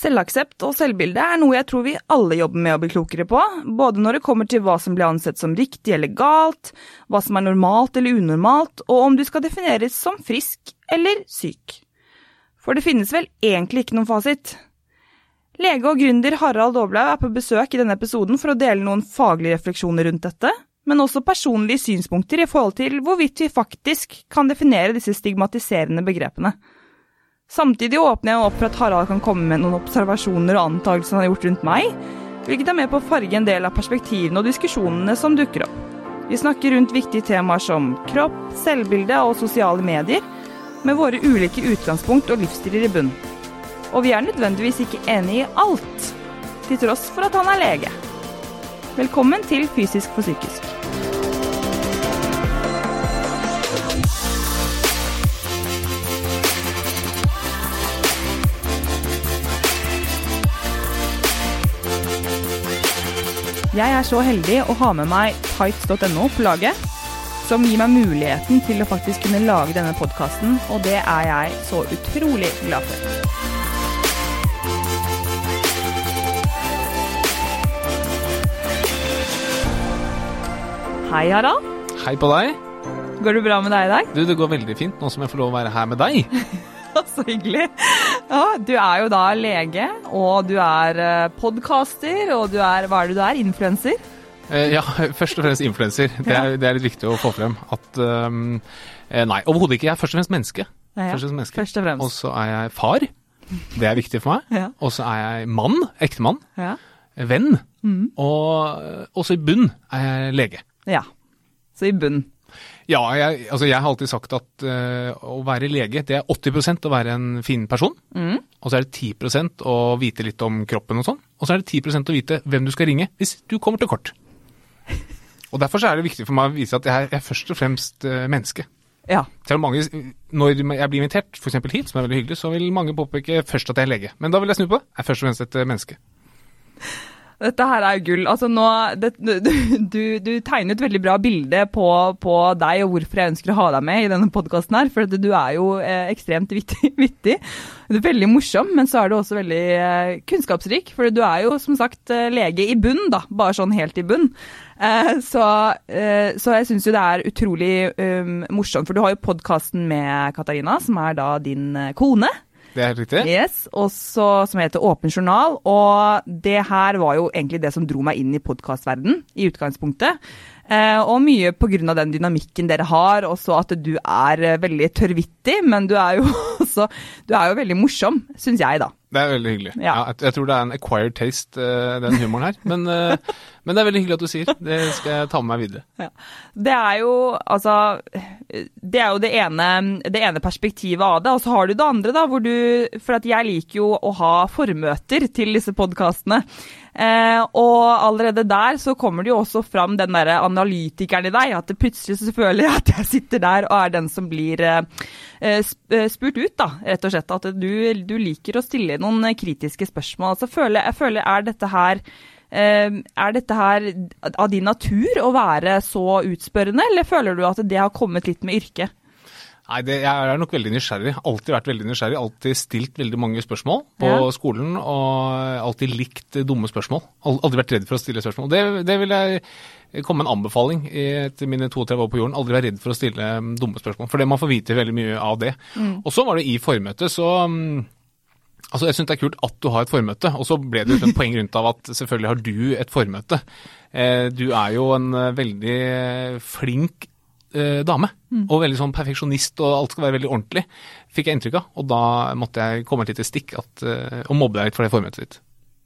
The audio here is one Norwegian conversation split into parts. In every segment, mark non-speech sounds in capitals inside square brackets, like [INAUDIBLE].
Selvaksept og selvbilde er noe jeg tror vi alle jobber med å bli klokere på, både når det kommer til hva som blir ansett som riktig eller galt, hva som er normalt eller unormalt, og om du skal defineres som frisk eller syk. For det finnes vel egentlig ikke noen fasit. Lege og gründer Harald Aablaug er på besøk i denne episoden for å dele noen faglige refleksjoner rundt dette, men også personlige synspunkter i forhold til hvorvidt vi faktisk kan definere disse stigmatiserende begrepene. Samtidig åpner jeg opp for at Harald kan komme med noen observasjoner og antakelser han har gjort rundt meg, hvilket er med på å farge en del av perspektivene og diskusjonene som dukker opp. Vi snakker rundt viktige temaer som kropp, selvbilde og sosiale medier, med våre ulike utgangspunkt og livsstiler i bunn. Og vi er nødvendigvis ikke enig i alt, til tross for at han er lege. Velkommen til Fysisk for psykisk. Jeg er så heldig å ha med meg tights.no på laget, som gir meg muligheten til å faktisk kunne lage denne podkasten, og det er jeg så utrolig glad for. Hei, Harald. Hei på deg. Går det bra med deg i dag? Du, Det går veldig fint nå som jeg får lov å være her med deg. [LAUGHS] [LAUGHS] Så hyggelig. Ja, du er jo da lege, og du er podkaster, og du er Hva er det du er? Influenser? Eh, ja, [LAUGHS] først og fremst influenser. Det, det er litt viktig å få frem. At um, eh, Nei, overhodet ikke. Jeg er først og fremst menneske. Ja, ja. Først og fremst menneske. Først og så er jeg far. Det er viktig for meg. Ja. Og så er jeg mann. Ektemann. Ja. Venn. Mm. Og eh, også i bunn er jeg lege. ja. Så i bunn. Ja, jeg, altså jeg har alltid sagt at uh, å være lege, det er 80% å være en fin person. Mm. Og så er det 10% å vite litt om kroppen og sånn. Og så er det 10% å vite hvem du skal ringe hvis du kommer til kort. Og Derfor så er det viktig for meg å vise at jeg er, jeg er først og fremst uh, menneske. Ja. Selv om mange, Når jeg blir invitert f.eks. hit, som er veldig hyggelig, så vil mange påpeke først at jeg er lege. Men da vil jeg snu på det. Jeg er først og fremst et eh, menneske. Dette her er gull. Altså nå, det, du, du, tegner et veldig bra bilde på, på deg og hvorfor jeg ønsker å ha deg med i denne podkasten her. For du er jo eh, ekstremt vittig, [LAUGHS] vittig. Du er veldig morsom, men så er du også veldig eh, kunnskapsrik. For du er jo som sagt eh, lege i bunn, da. Bare sånn helt i bunn. Så, så jeg syns jo det er utrolig um, morsomt. For du har jo podkasten med Katarina, som er da din kone. Det er riktig. Yes, også, som heter Åpen journal. Og det her var jo egentlig det som dro meg inn i podkastverdenen i utgangspunktet. Eh, og mye pga. den dynamikken dere har, også at du er eh, veldig tørrvittig, men du er jo [LAUGHS] også du er jo veldig morsom, syns jeg, da. Det er veldig hyggelig. Ja. Ja. jeg, tror det er en acquired taste, eh, den humoren her. Men, [LAUGHS] men det er veldig hyggelig at du sier. Det skal jeg ta med meg videre. Ja. Det er jo altså Det er jo det ene, det ene perspektivet av det. Og så har du det andre, da, hvor du For jeg liker jo å ha formøter til disse podkastene. Eh, og allerede der så kommer det jo også fram den derre analytikeren i deg. At det plutselig så føler jeg at jeg sitter der og er den som blir eh, eh, spurt ut, da, rett og slett. At du, du liker å stille noen kritiske spørsmål. Altså, føler, jeg føler er dette her Er dette her av din natur å være så utspørrende, eller føler du at det har kommet litt med yrket? Nei, det, Jeg er nok veldig nysgjerrig. Alltid vært veldig nysgjerrig. Alltid stilt veldig mange spørsmål på Ja. skolen, og alltid likt dumme spørsmål. Aldri vært redd for å stille spørsmål. Det, det vil jeg komme med en anbefaling i- etter mine 32 år på jorden. Aldri vær redd for å stille mm, dumme spørsmål, for det man får vite veldig mye av det. Og så var det i formøtet, så mm, Altså, Jeg syns det er kult at du har et formøte, og så ble det jo et poeng rundt av at selvfølgelig har du et formøte. Eh, du er jo en eh, veldig flink eh, dame, og veldig sånn perfeksjonist, og alt skal være veldig ordentlig, fikk jeg inntrykk av. Og da måtte jeg komme et i stikk at, eh, og mobbe deg litt for det formøtet ditt.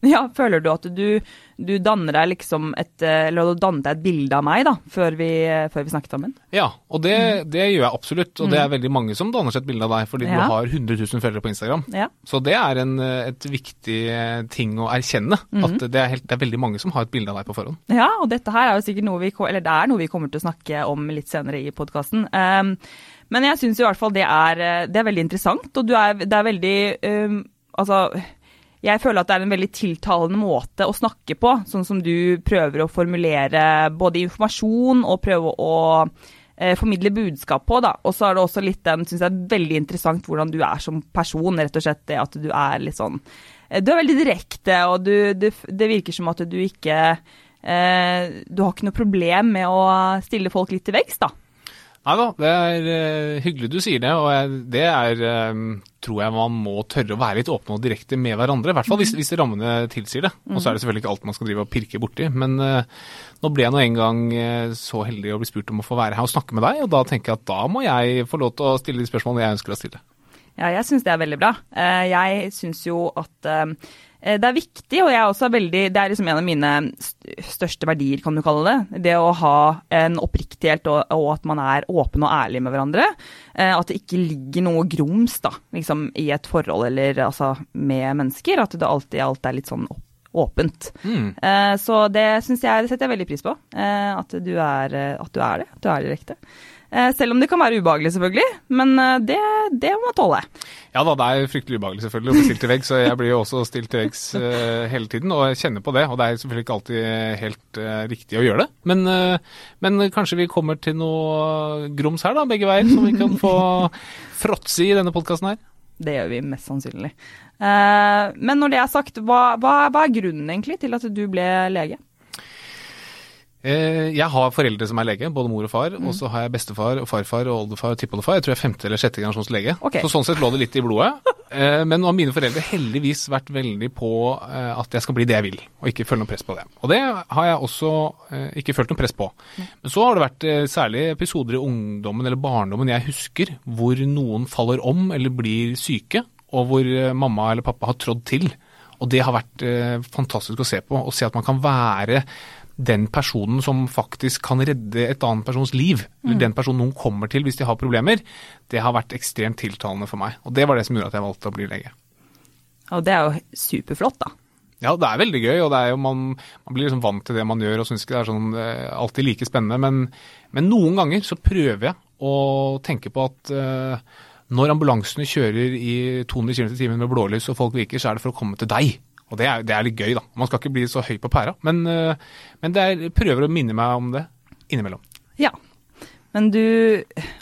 [LAUGHS] Ja, Føler du at du, du danner deg liksom et eh, Eller du dannet deg et bilde av meg da, før vi, før vi snakket sammen? Ja, og det, det gjør jeg absolutt. Og det er veldig mange som danner seg et bilde av deg fordi Ja. du har 100 000 følgere på Instagram. Ja. Så det er en, eh, et viktig eh, ting å erkjenne. At det er, helt, det er veldig mange som har et bilde av deg på forhånd. Ja, og dette her er jo sikkert noe vi, eller det er noe vi kommer til å snakke om litt senere i podkasten. Um, men jeg syns i hvert fall det er, eh, det er veldig interessant, og du er, det er veldig um, Altså, jeg føler at det er en veldig tiltalende måte å snakke på, sånn som du prøver å formulere både informasjon og prøve å eh, formidle budskap på. da. Og så er det også litt den, syns jeg, veldig interessant hvordan du er som person. Rett og slett det at du er litt sånn eh, Du er veldig direkte, og du, du, det virker som at du ikke eh, Du har ikke noe problem med å stille folk litt til veggs, da. Nei da, det er uh, hyggelig du sier det, og jeg, det er uh, tror jeg man må tørre å være litt åpne og direkte med hverandre. I hvert fall hvis, hvis rammene tilsier det. Og så er det selvfølgelig ikke alt man skal drive og pirke borti. Men uh, nå ble jeg nå en gang så heldig å bli spurt om å få være her og snakke med deg, og da tenker jeg at da må jeg få lov til å stille de spørsmålene jeg ønsker å stille. Ja, jeg syns det er veldig bra. Jeg syns jo at det er viktig, og jeg er også veldig, det er liksom en av mine største verdier, kan du kalle det. Det å ha en oppriktighet og, og at man er åpen og ærlig med hverandre. Eh, at det ikke ligger noe grums da, liksom, i et forhold eller altså, med mennesker. At det alltid alt er litt sånn åpent. Mm. Eh, så det syns jeg, det setter jeg veldig pris på. At du er, at du er det. At du er direkte. Eh, selv om det kan være ubehagelig, selvfølgelig. Men eh, det, det må man tåle. Ja da, det er fryktelig ubehagelig selvfølgelig å bli stilt til veggs, så jeg blir jo også stilt til veggs uh, hele tiden. Og jeg kjenner på det, og det er selvfølgelig ikke alltid helt uh, riktig å gjøre det. Men, uh, men, kanskje vi kommer til noe grums her, da, begge veier, som vi kan få [LAUGHS] fråtse i denne podkasten her. Det gjør vi mest sannsynlig. men når det er sagt, hva, hva, hva er grunnen egentlig til at du ble lege? Eh, jeg har foreldre som er lege, både mor og far. Mm. Og så har jeg bestefar og farfar og oldefar og tippoldefar. Jeg tror jeg er femte eller sjette generasjons lege. Okay. Så sånn sett lå det litt i blodet. [LAUGHS] Eh, men nå har mine foreldre heldigvis vært veldig på eh, at jeg skal bli det jeg vil, og ikke føle noe press på det. Og det har jeg også ikke følt noe press på. Men så har det vært særlig episoder i ungdommen eller barndommen jeg husker, hvor noen faller om eller blir syke, og hvor mamma eller pappa har trådd til. Og det har vært fantastisk å se på, å se at man kan være den personen som faktisk kan redde et annet persons liv, mm. eller den personen noen kommer til hvis de har problemer, det har vært ekstremt tiltalende for meg. Og det var det som gjorde at jeg valgte å bli lege. Og det er jo superflott, da. Ja, det er veldig gøy, og jo, man, man, blir liksom vant til det man gjør og syns ikke det er sånn, eh, alltid like spennende. Men, men, noen ganger så prøver jeg å tenke på at eh, når ambulansene kjører i 200 km i timen med blålys og folk virker, så er det for å komme til deg. Og det er, det er, litt gøy, da. Man skal ikke bli så høy på pæra. Men, eh, men det er, prøver å minne meg om det innimellom. Ja. Men du,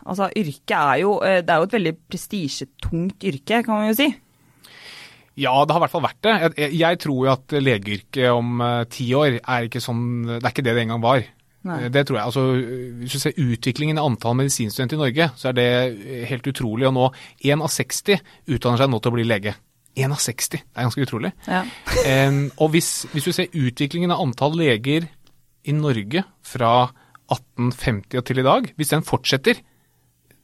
altså yrket er jo, eh, det er jo et veldig prestisjetungt yrke, kan man jo si. Ja, det har i hvert fall vært det. Jeg, jeg tror jo at legeyrket om uh, ti år er ikke sånn Det er ikke det det en gang var. Nei. Det tror jeg. Altså, hvis du ser utviklingen i antall medisinstudenter i Norge, så er det helt utrolig. Og nå, én av 60 utdanner seg nå til å bli lege. 1 av 60. Det er ganske utrolig. Ja. [LAUGHS] um, og hvis, hvis, du ser utviklingen av antall leger i Norge fra 1850 og til i dag, hvis den fortsetter,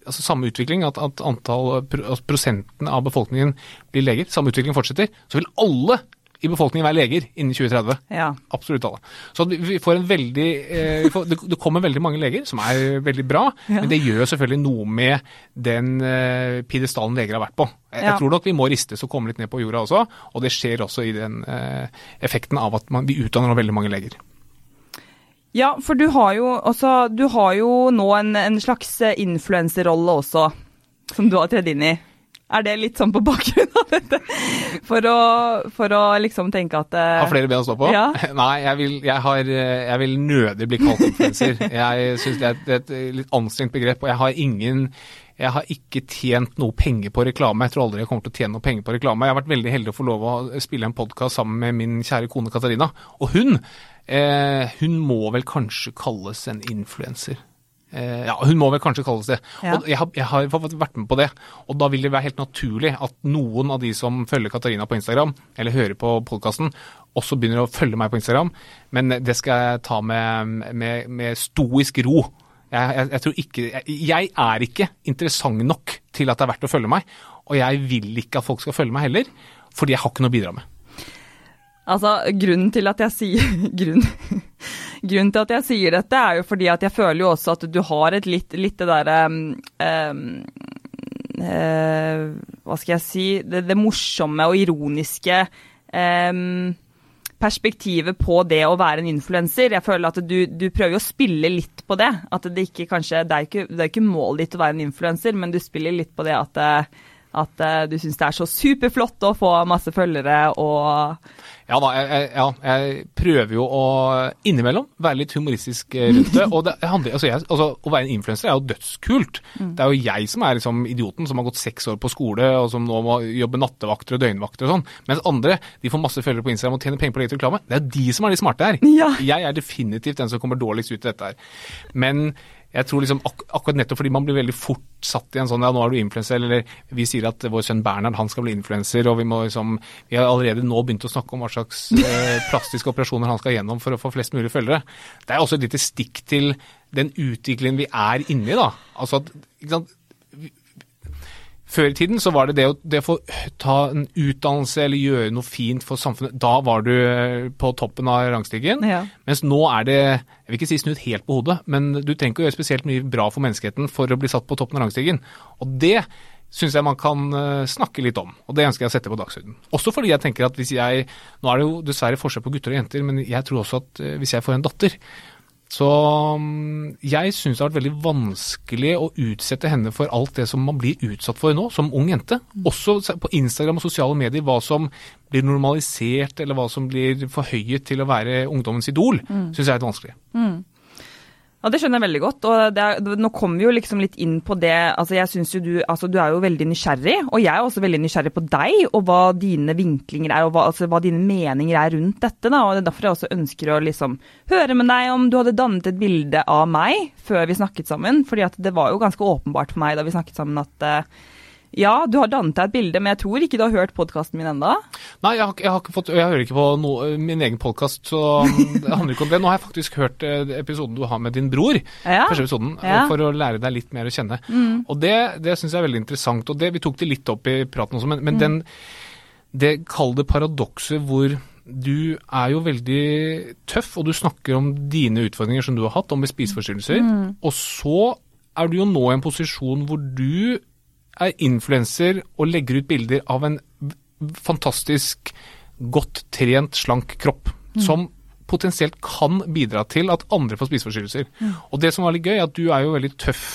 altså samme utvikling, at, at antall, altså prosenten av befolkningen blir leger, samme utvikling fortsetter, så vil alle i befolkningen være leger innen 2030. Ja. Absolutt alle. Så vi får en veldig eh, får, Det kommer veldig mange leger, som er veldig bra, ja. men det gjør selvfølgelig noe med den eh, pidestallen leger har vært på. Jeg, ja. jeg, tror nok vi må ristes og komme litt ned på jorda også, og det skjer også i den eh, effekten av at man, vi utdanner veldig mange leger. Ja, for du har jo, også, du har jo nå en, en slags influenserrolle også, som du har tredd inn i. Er det litt sånn på bakgrunn av dette? For å, for å liksom tenke at uh, Har flere ben å stå på? Ja. [LAUGHS] Nei, jeg vil, jeg, har, jeg vil, nødig bli kalt influenser. Jeg syns det, det, er et litt anstrengt begrep, og jeg har ingen jeg har ikke tjent noe penger på reklame. Jeg tror aldri jeg kommer til å tjene noe penger på reklame. Jeg har vært veldig heldig å få lov å spille en podkast sammen med min kjære kone Katarina. Og hun, eh, hun må vel kanskje kalles en influenser. Eh, ja, hun må vel kanskje kalles det. Ja. Og jeg har, jeg har, vært med på det. Og da vil det være helt naturlig at noen av de som følger Katarina på Instagram, eller hører på podkasten, også begynner å følge meg på Instagram. Men det skal jeg ta med, med, med stoisk ro. Jeg, jeg, tror ikke jeg, er ikke interessant nok til at det er verdt å følge meg. Og jeg vil ikke at folk skal følge meg heller, fordi jeg har ikke noe å bidra med. Altså, grunnen til at jeg sier [LAUGHS] grunnen, grunnen, til at jeg sier dette, er jo fordi at jeg føler jo også at du har et litt, litt det derre um, uh, Hva skal jeg si Det, det morsomme og ironiske um, perspektivet på det å være en influenser. Jeg føler at du, du, prøver å spille litt på det. At det ikke kanskje Det er ikke, det er ikke målet ditt å være en influenser, men du spiller litt på det at, At uh, du syns det er så superflott å få masse følgere og Ja da, jeg, ja, jeg prøver jo å innimellom være litt humoristisk eh, rundt det. Og det handler, altså jeg, altså, å være en influenser er jo dødskult. Mm. Det er jo jeg som er liksom idioten som har gått seks år på skole og som nå må jobbe nattevakter og døgnvakter og sånn. Mens andre de får masse følgere på Instagram og tjener penger på eget reklame. Det er jo de som er de smarte her. Ja. Jeg er definitivt den som kommer dårligst ut i dette her. Men jeg tror liksom ak akkurat nettopp fordi man blir veldig fort satt i en sånn ja, nå er du influenser, eller vi sier at vår sønn Bernhard han skal bli influenser, og vi må liksom Vi har allerede nå begynt å snakke om hva slags [LAUGHS] eh, plastiske operasjoner han skal gjennom for å få flest mulig følgere. Det er også et lite stikk til den utviklingen vi er inne i, da. Altså at? Før i tiden så var det det å, det å ta en utdannelse eller gjøre noe fint for samfunnet. Da var du eh, på toppen av rangstigen. Ja. Mens nå er det jeg vil ikke si snudd helt på hodet, men du trenger ikke å gjøre spesielt mye bra for menneskeheten for å bli satt på toppen av rangstigen. Og det syns jeg man kan eh, snakke litt om, og det ønsker jeg å sette på dagsordenen. Også fordi jeg tenker at hvis jeg Nå er det jo dessverre forskjell på gutter og jenter, men jeg tror også at eh, hvis jeg får en datter, så mm, jeg syns det har vært veldig vanskelig å utsette henne for alt det som man blir utsatt for nå, som ung jente. Også på Instagram og sosiale medier, hva som blir normalisert, eller hva som blir forhøyet til å være ungdommens idol, mm. syns jeg er litt vanskelig. Mm. Ja, Det skjønner jeg veldig godt. og er, Nå kommer vi jo liksom litt inn på det. altså jeg synes jo Du altså du er jo veldig nysgjerrig, og jeg er også veldig nysgjerrig på deg og hva dine vinklinger er, og hva, altså hva dine meninger er rundt dette. da, og Det er derfor jeg også ønsker å liksom høre med deg om du hadde dannet et bilde av meg før vi snakket sammen. fordi at det var jo ganske åpenbart for meg da vi snakket sammen at uh, ja, du har dannet deg et bilde, men jeg tror ikke du har hørt podkasten min ennå? Nei, jeg har, jeg har, fått, jeg hører ikke på no, min egen podkast, så [LAUGHS] det handler ikke om det. Nå har jeg faktisk hørt eh, episoden du har med din bror, ja. første episoden, ja. for å lære deg litt mer å kjenne. Mm. Og det, det syns jeg er veldig interessant, og det, vi tok det litt opp i praten også, men, men mm. den, det kall det paradokset hvor du er jo veldig tøff, og du snakker om dine utfordringer som du har hatt, om spiseforstyrrelser, mm. og så er du jo nå i en posisjon hvor du er influenser og legger ut bilder av en fantastisk godt trent, slank kropp. Mm. Som potensielt kan bidra til at andre får spiseforstyrrelser. Mm. Og det som var litt gøy, er at du er jo veldig tøff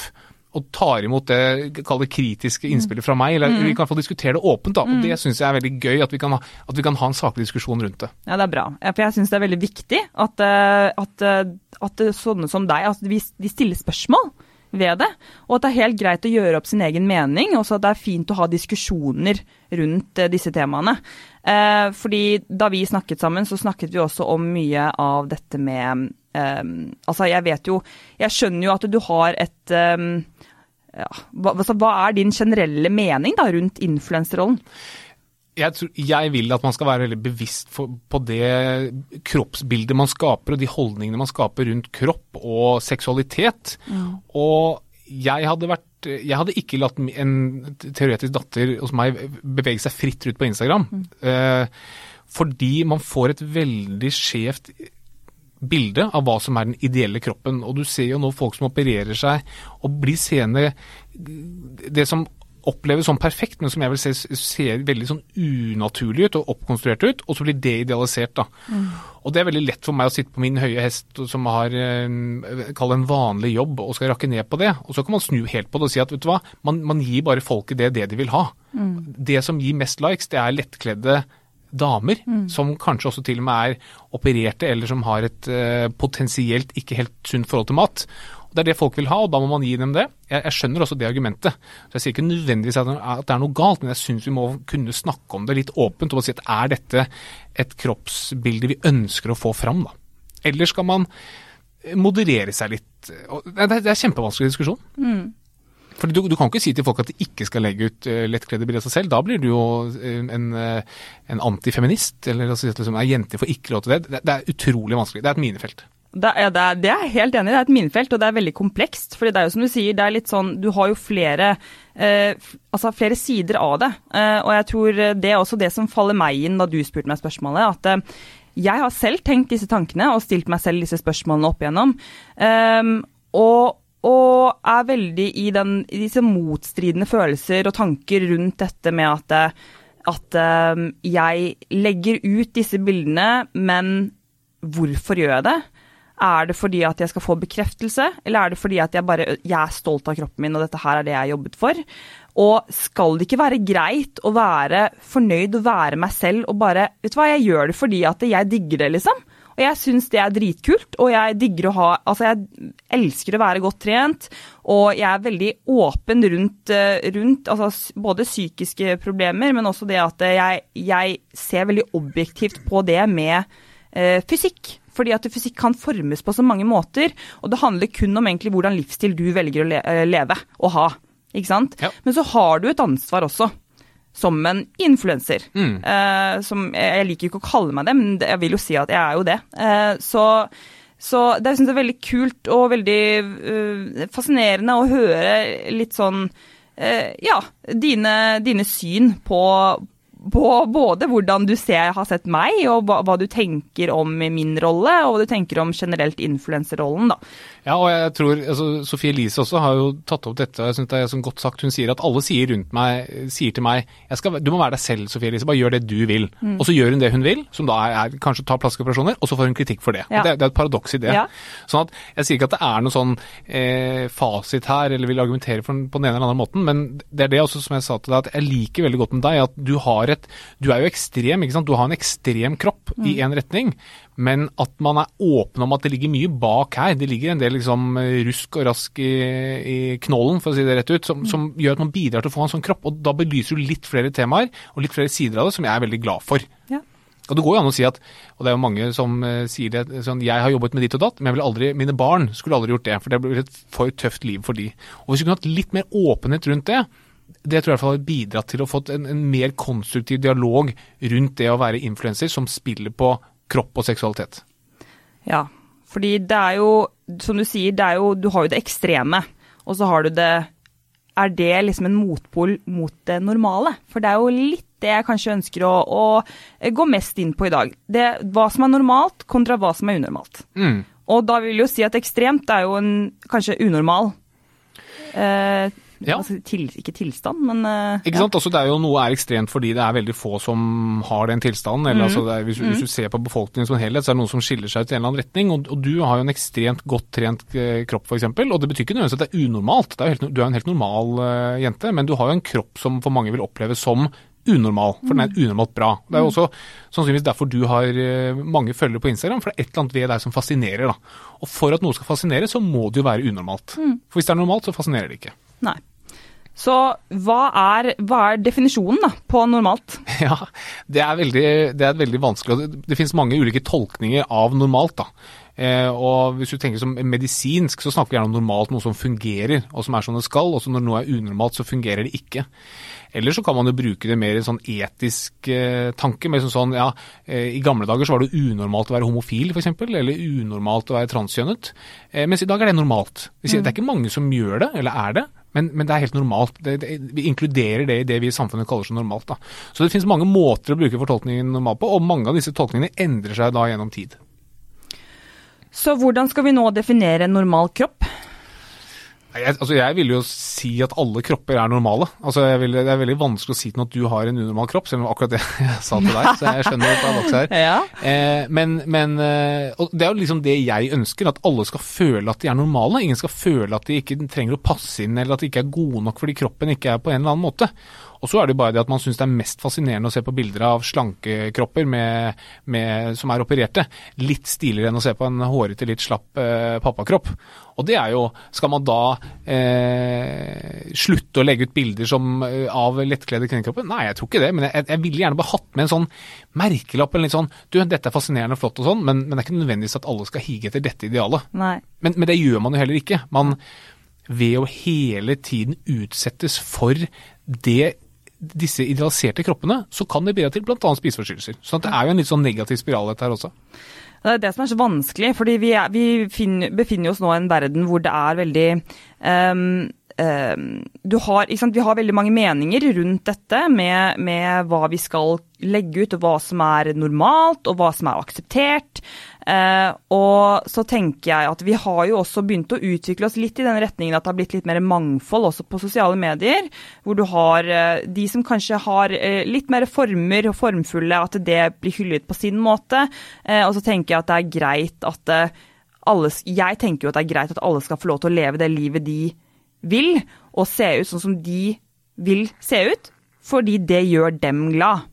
og tar imot det, kall det kritiske innspillet fra meg. eller mm. Vi kan få diskutere det åpent, da. og Det syns jeg er veldig gøy, at vi, kan ha, at vi kan ha en saklig diskusjon rundt det. Ja, det er bra. For jeg syns det er veldig viktig at, eh, at, eh, at sånne som deg, at de stiller spørsmål ved det. Og at det er helt greit å gjøre opp sin egen mening, og at det er fint å ha diskusjoner rundt eh, disse temaene. Eh, fordi da vi snakket sammen, så snakket vi også om mye av dette med eh, Altså, jeg vet jo Jeg skjønner jo at du har et eh, ja, hva, hva, er din generelle mening da rundt influenserrollen? Jeg, tror, jeg, vil at man skal være veldig bevisst for, på det kroppsbildet man skaper, og de holdningene man skaper rundt kropp og seksualitet. Mm. Og jeg hadde vært jeg hadde ikke latt en teoretisk datter hos meg bevege seg fritt ut på Instagram. Mm. Eh, fordi man får et veldig skjevt bilde av hva som er den ideelle kroppen. Og du ser jo nå folk som opererer seg og blir seende Det som oppleves som perfekt, men som jeg vil se ser veldig sånn unaturlig ut og oppkonstruert ut, og så blir det idealisert. da. Mm. Og det er veldig lett for meg å sitte på min høye hest som har eh, kall en vanlig jobb og skal rakke ned på det. Og så kan man snu helt på det og si at vet du hva, man, man gir bare folket det, det de vil ha. Mm. Det som gir mest likes, det er lettkledde damer, mm. som kanskje også til og med er opererte, eller som har et uh, potensielt ikke helt sunt forhold til mat. Det er det folk vil ha, og da må man gi dem det. Jeg, jeg skjønner også det argumentet. Så Jeg sier ikke nødvendigvis at det er noe galt, men jeg syns vi må kunne snakke om det litt åpent. og si at Er dette et kroppsbilde vi ønsker å få fram? da? Eller skal man moderere seg litt? Det er, det er kjempevanskelig diskusjon. Mm. For du, du, kan ikke si til folk at de ikke skal legge ut uh, lettkledde bilder av seg selv. Da blir du jo uh, en, en antifeminist, eller altså, liksom, er jenter får ikke lov til det. det. Det er utrolig vanskelig. Det er et minefelt. Det er, det, er, det er, helt enig. Det er et minefelt, og det er veldig komplekst. fordi det er jo som du sier, det er litt sånn Du har jo flere, eh, altså flere sider av det. Eh, og jeg tror det er også det som faller meg inn da du spurte meg spørsmålet. At eh, jeg har selv tenkt disse tankene og stilt meg selv disse spørsmålene opp igjennom. Ehm, og, og, er veldig i, den, i, disse motstridende følelser og tanker rundt dette med at, at ehm, jeg legger ut disse bildene, men hvorfor gjør jeg det? Er det fordi at jeg skal få bekreftelse, eller er det fordi at jeg bare jeg er stolt av kroppen min, og dette her er det jeg har jobbet for? Og skal det ikke være greit å være fornøyd og være meg selv og bare Vet du hva, jeg gjør det fordi at jeg digger det, liksom. Og jeg syns det er dritkult, og jeg digger å ha Altså, jeg elsker å være godt trent, og jeg er veldig åpen rundt, eh, rundt altså, både psykiske problemer, men også det at jeg, jeg ser veldig objektivt på det med fysikk. Fordi at fysikk kan formes på så mange måter, og det handler kun om egentlig hvordan livsstil du velger å eh, leve og ha. Ikke sant? Ja. Men så har du et ansvar også. Som en influenser. Mm. Eh, som, jeg liker ikke å kalle meg det, men jeg vil jo si at jeg er jo det. Eh, så, så det syns jeg er veldig kult og veldig uh, fascinerende å høre litt sånn uh, Ja, dine, dine syn på, på både hvordan du ser, har sett meg, og hva, hva, du tenker om min rolle, og hva du tenker om generelt influenserrollen, da. Ja, og jeg tror altså, Sofie Elise også har jo tatt opp dette. Jeg synes det er sånn godt sagt. Hun sier at alle sier rundt meg, sier til meg skal, du må være deg selv, Sofie Elise. Bare gjør det du vil. Mm. Og så gjør hun det hun vil, som da er, er kanskje ta plastiske operasjoner, og så får hun kritikk for det. Ja. Det, det, er et paradoks i det. Ja. Sånn at Jeg sier ikke at det er noe sånn eh, fasit her, eller vil argumentere for, på den ene eller andre måten, men det er det også som jeg sa til deg, at jeg liker veldig godt med deg at du har et Du er jo ekstrem, ikke sant. Du har en ekstrem kropp mm. i én retning, men at man er åpen om at det ligger mye bak her. Det ligger en del liksom rusk og rask i, i knollen, for å si det rett ut, som, som, gjør at man bidrar til å få en sånn kropp. Og da belyser du litt flere temaer og litt flere sider av det, som jeg er veldig glad for. Ja. Og det går jo an å si at, og det er jo mange som uh, sier det, sånn jeg har jobbet med ditt og datt, men jeg ville aldri, mine barn skulle aldri gjort det, for det blir et for tøft liv for de. Og hvis vi kunne hatt litt mer åpenhet rundt det, det tror jeg i hvert fall har bidratt til å få en, en mer konstruktiv dialog rundt det å være influenser som spiller på kropp og seksualitet. Ja, fordi det er jo, som du sier, det er jo, du har jo det ekstreme, og så har du det Er det liksom en motpol mot det normale? For det er jo litt det jeg kanskje ønsker å, å gå mest inn på i dag. Det, hva som er normalt kontra hva som er unormalt. Mm. Og da vil jeg jo si at ekstremt er jo en kanskje unormal eh, Ja. altså, til, ikke tilstand, men uh, Ikke ja. sant? Altså, det er jo Noe er ekstremt fordi det er veldig få som har den tilstanden. eller Mm. altså, det er, hvis, hvis du ser på befolkningen som en helhet, så er det noen som skiller seg ut i en eller annen retning. Og, og du har jo en ekstremt godt trent eh, kropp, f.eks. Og det betyr ikke nødvendigvis at det er unormalt. Det er jo helt, du er en helt normal uh, jente, men du har jo en kropp som for mange vil oppleves som unormal, for den er unormalt bra. Det er jo også sannsynligvis derfor du har mange følgere på Instagram, for det er et eller annet ved deg som fascinerer. da. Og for at noe skal fascinere, så må det jo være unormalt. For hvis det er normalt, så fascinerer det ikke. Nei. Så hva er, hva er definisjonen da, på normalt? [LAUGHS] Ja, det er, veldig, det er veldig vanskelig. Det, det finnes mange ulike tolkninger av normalt. da. Eh, og Hvis du tenker som medisinsk, så snakker vi gjerne om normalt noe som fungerer, og som er som det skal. Og så når noe er unormalt, så fungerer det ikke. Eller så kan man jo bruke det mer i en sånn etisk eh, tanke. mer som sånn, ja, eh, I gamle dager så var det unormalt å være homofil, f.eks., eller unormalt å være transkjønnet. Eh, mens i dag er det normalt. Det, sier, det er ikke mange som gjør det, eller er det, men, men det er helt normalt. Det, det, vi inkluderer det i det vi i samfunnet kaller så normalt. Da. Så det finnes mange måter å bruke fortolkningen normalt på, og mange av disse tolkningene endrer seg da gjennom tid. Så hvordan skal vi nå definere en normal kropp? Jeg, altså jeg vil jo si at alle kropper er normale. Altså jeg vil, det er veldig vanskelig å si til noen at du har en unormal kropp, selv om akkurat det [LAUGHS] jeg sa til deg. Så jeg skjønner hva vokser her. Ja. Eh, men, men eh, og det er jo liksom det jeg ønsker, at alle skal føle at de er normale. Ingen skal føle at de ikke trenger å passe inn, eller at de ikke er gode nok fordi kroppen ikke er på en eller annen måte. Og så er det jo bare det at man syns det er mest fascinerende å se på bilder av slankekropper med, med, som er opererte. Litt stiligere enn å se på en hårete, litt slapp eh, pappakropp. Og det er jo Skal man da eh, slutte å legge ut bilder som, eh, av lettkledde kvinnekropper? Nei, jeg tror ikke det. Men jeg, jeg ville gjerne bare hatt med en sånn merkelapp eller litt sånn Du, dette er fascinerende og flott og sånn, men, men det er ikke nødvendigvis at alle skal hige etter dette idealet. Men, men det gjør man jo heller ikke. Man ved å hele tiden utsettes for det disse idealiserte kroppene, så kan det bidra til bl.a. spiseforstyrrelser. Så det er jo en litt sånn negativ spiral dette her også. Det er det som er så vanskelig, fordi vi, er, vi finner, befinner oss nå i en verden hvor det er veldig um, du har, sant, Vi har veldig mange meninger rundt dette med, med, hva vi skal legge ut, og hva som er normalt, og hva som er akseptert. Eh, og så tenker jeg at vi har jo også begynt å utvikle oss litt i den retningen at det har blitt litt mer mangfold også på sosiale medier. Hvor du har eh, de som kanskje har eh, litt mer former og formfulle, at det blir hyllet på sin måte. og så tenker jeg at det er greit at alle Jeg tenker jo at det er greit at alle skal få lov til å leve det livet de vil, og se ut sånn som de vil se ut, fordi det gjør dem glad.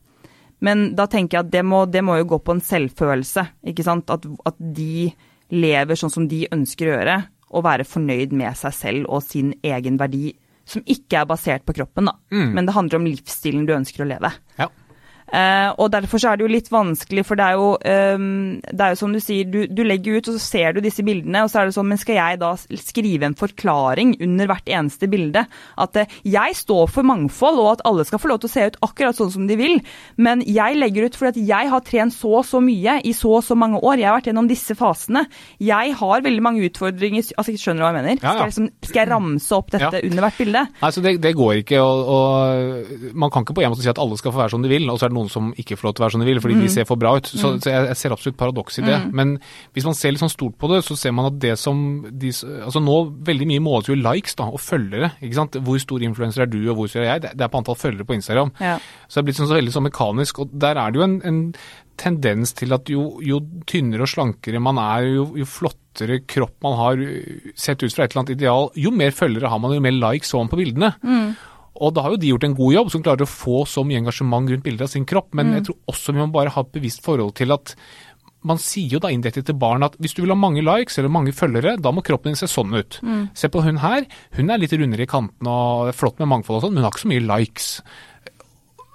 Men da tenker jeg at det må, det må jo gå på en selvfølelse, ikke sant. At, at, de lever sånn som de ønsker å gjøre, og være fornøyd med seg selv og sin egen verdi. Som ikke er basert på kroppen, da. Mm. Men det handler om livsstilen du ønsker å leve. Ja. Uh, og derfor så er det jo litt vanskelig, for det er jo, um, det er jo som du sier, du, du, legger ut og så ser du disse bildene, og så er det sånn, men skal jeg da skrive en forklaring under hvert eneste bilde? At uh, jeg står for mangfold, og at alle skal få lov til å se ut akkurat sånn som de vil, men jeg legger ut fordi at jeg har trent så og så mye i så og så mange år, jeg har vært gjennom disse fasene. Jeg har veldig mange utfordringer, altså jeg skjønner hva jeg mener? Ja, ja. Skal, jeg liksom, skal, jeg ramse opp dette ja. under hvert bilde? Nei, så det, det går ikke, og, og, man kan ikke på en måte si at alle skal få være som de vil, og så er det noe noen som ikke får lov til å være som de vil, fordi mm. de ser for bra ut. Så, mm. så jeg, jeg, ser absolutt paradoks i det. Mm. Men hvis man ser litt sånn stort på det, så ser man at det som de, altså Nå veldig mye måles jo likes da, og følgere. ikke sant? Hvor stor influenser er du, og hvor stor er jeg? Det, det er på antall følgere på Instagram. Ja. Så det er blitt sånn så veldig sånn mekanisk. og Der er det jo en, en tendens til at jo, jo, tynnere og slankere man er, jo, jo, flottere kropp man har sett ut fra et eller annet ideal, jo mer følgere har man, jo mer likes får man på bildene. Mm. Og da har jo de gjort en god jobb, som klarer å få så mye engasjement rundt bildet av sin kropp. Men mm. jeg tror også vi må bare ha et bevisst forhold til at man sier jo da indirekte til barn at hvis du vil ha mange likes eller mange følgere, da må kroppen din se sånn ut. Mm. Se på hun her, hun er litt rundere i kantene og flott med mangfold og sånn, men hun har ikke så mye likes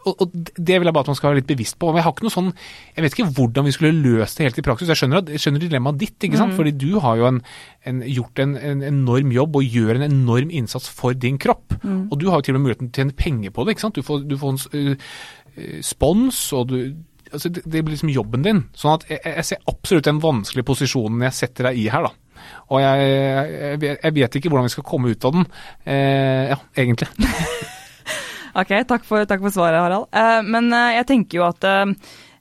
og, og, Det vil jeg bare at man skal være litt bevisst på. Jeg har ikke noe sånn, jeg vet ikke hvordan vi skulle løst det helt i praksis. Jeg skjønner, jeg skjønner dilemmaet ditt, ikke sant? Mm. fordi du har jo en, en, gjort en, en, enorm jobb og gjør en enorm innsats for din kropp. Mm. Og du har jo til og med muligheten til å tjene penger på det. ikke sant? Du får, du får en uh, spons, og du altså det, det, blir liksom jobben din. Sånn at jeg, jeg ser absolutt den vanskelige posisjonen jeg setter deg i her, da. Og jeg, jeg, jeg, vet ikke hvordan vi skal komme ut av den. Eh, ja, egentlig. [LAUGHS] Ok, takk for, takk for svaret, Harald. Uh, men uh, jeg tenker jo at uh,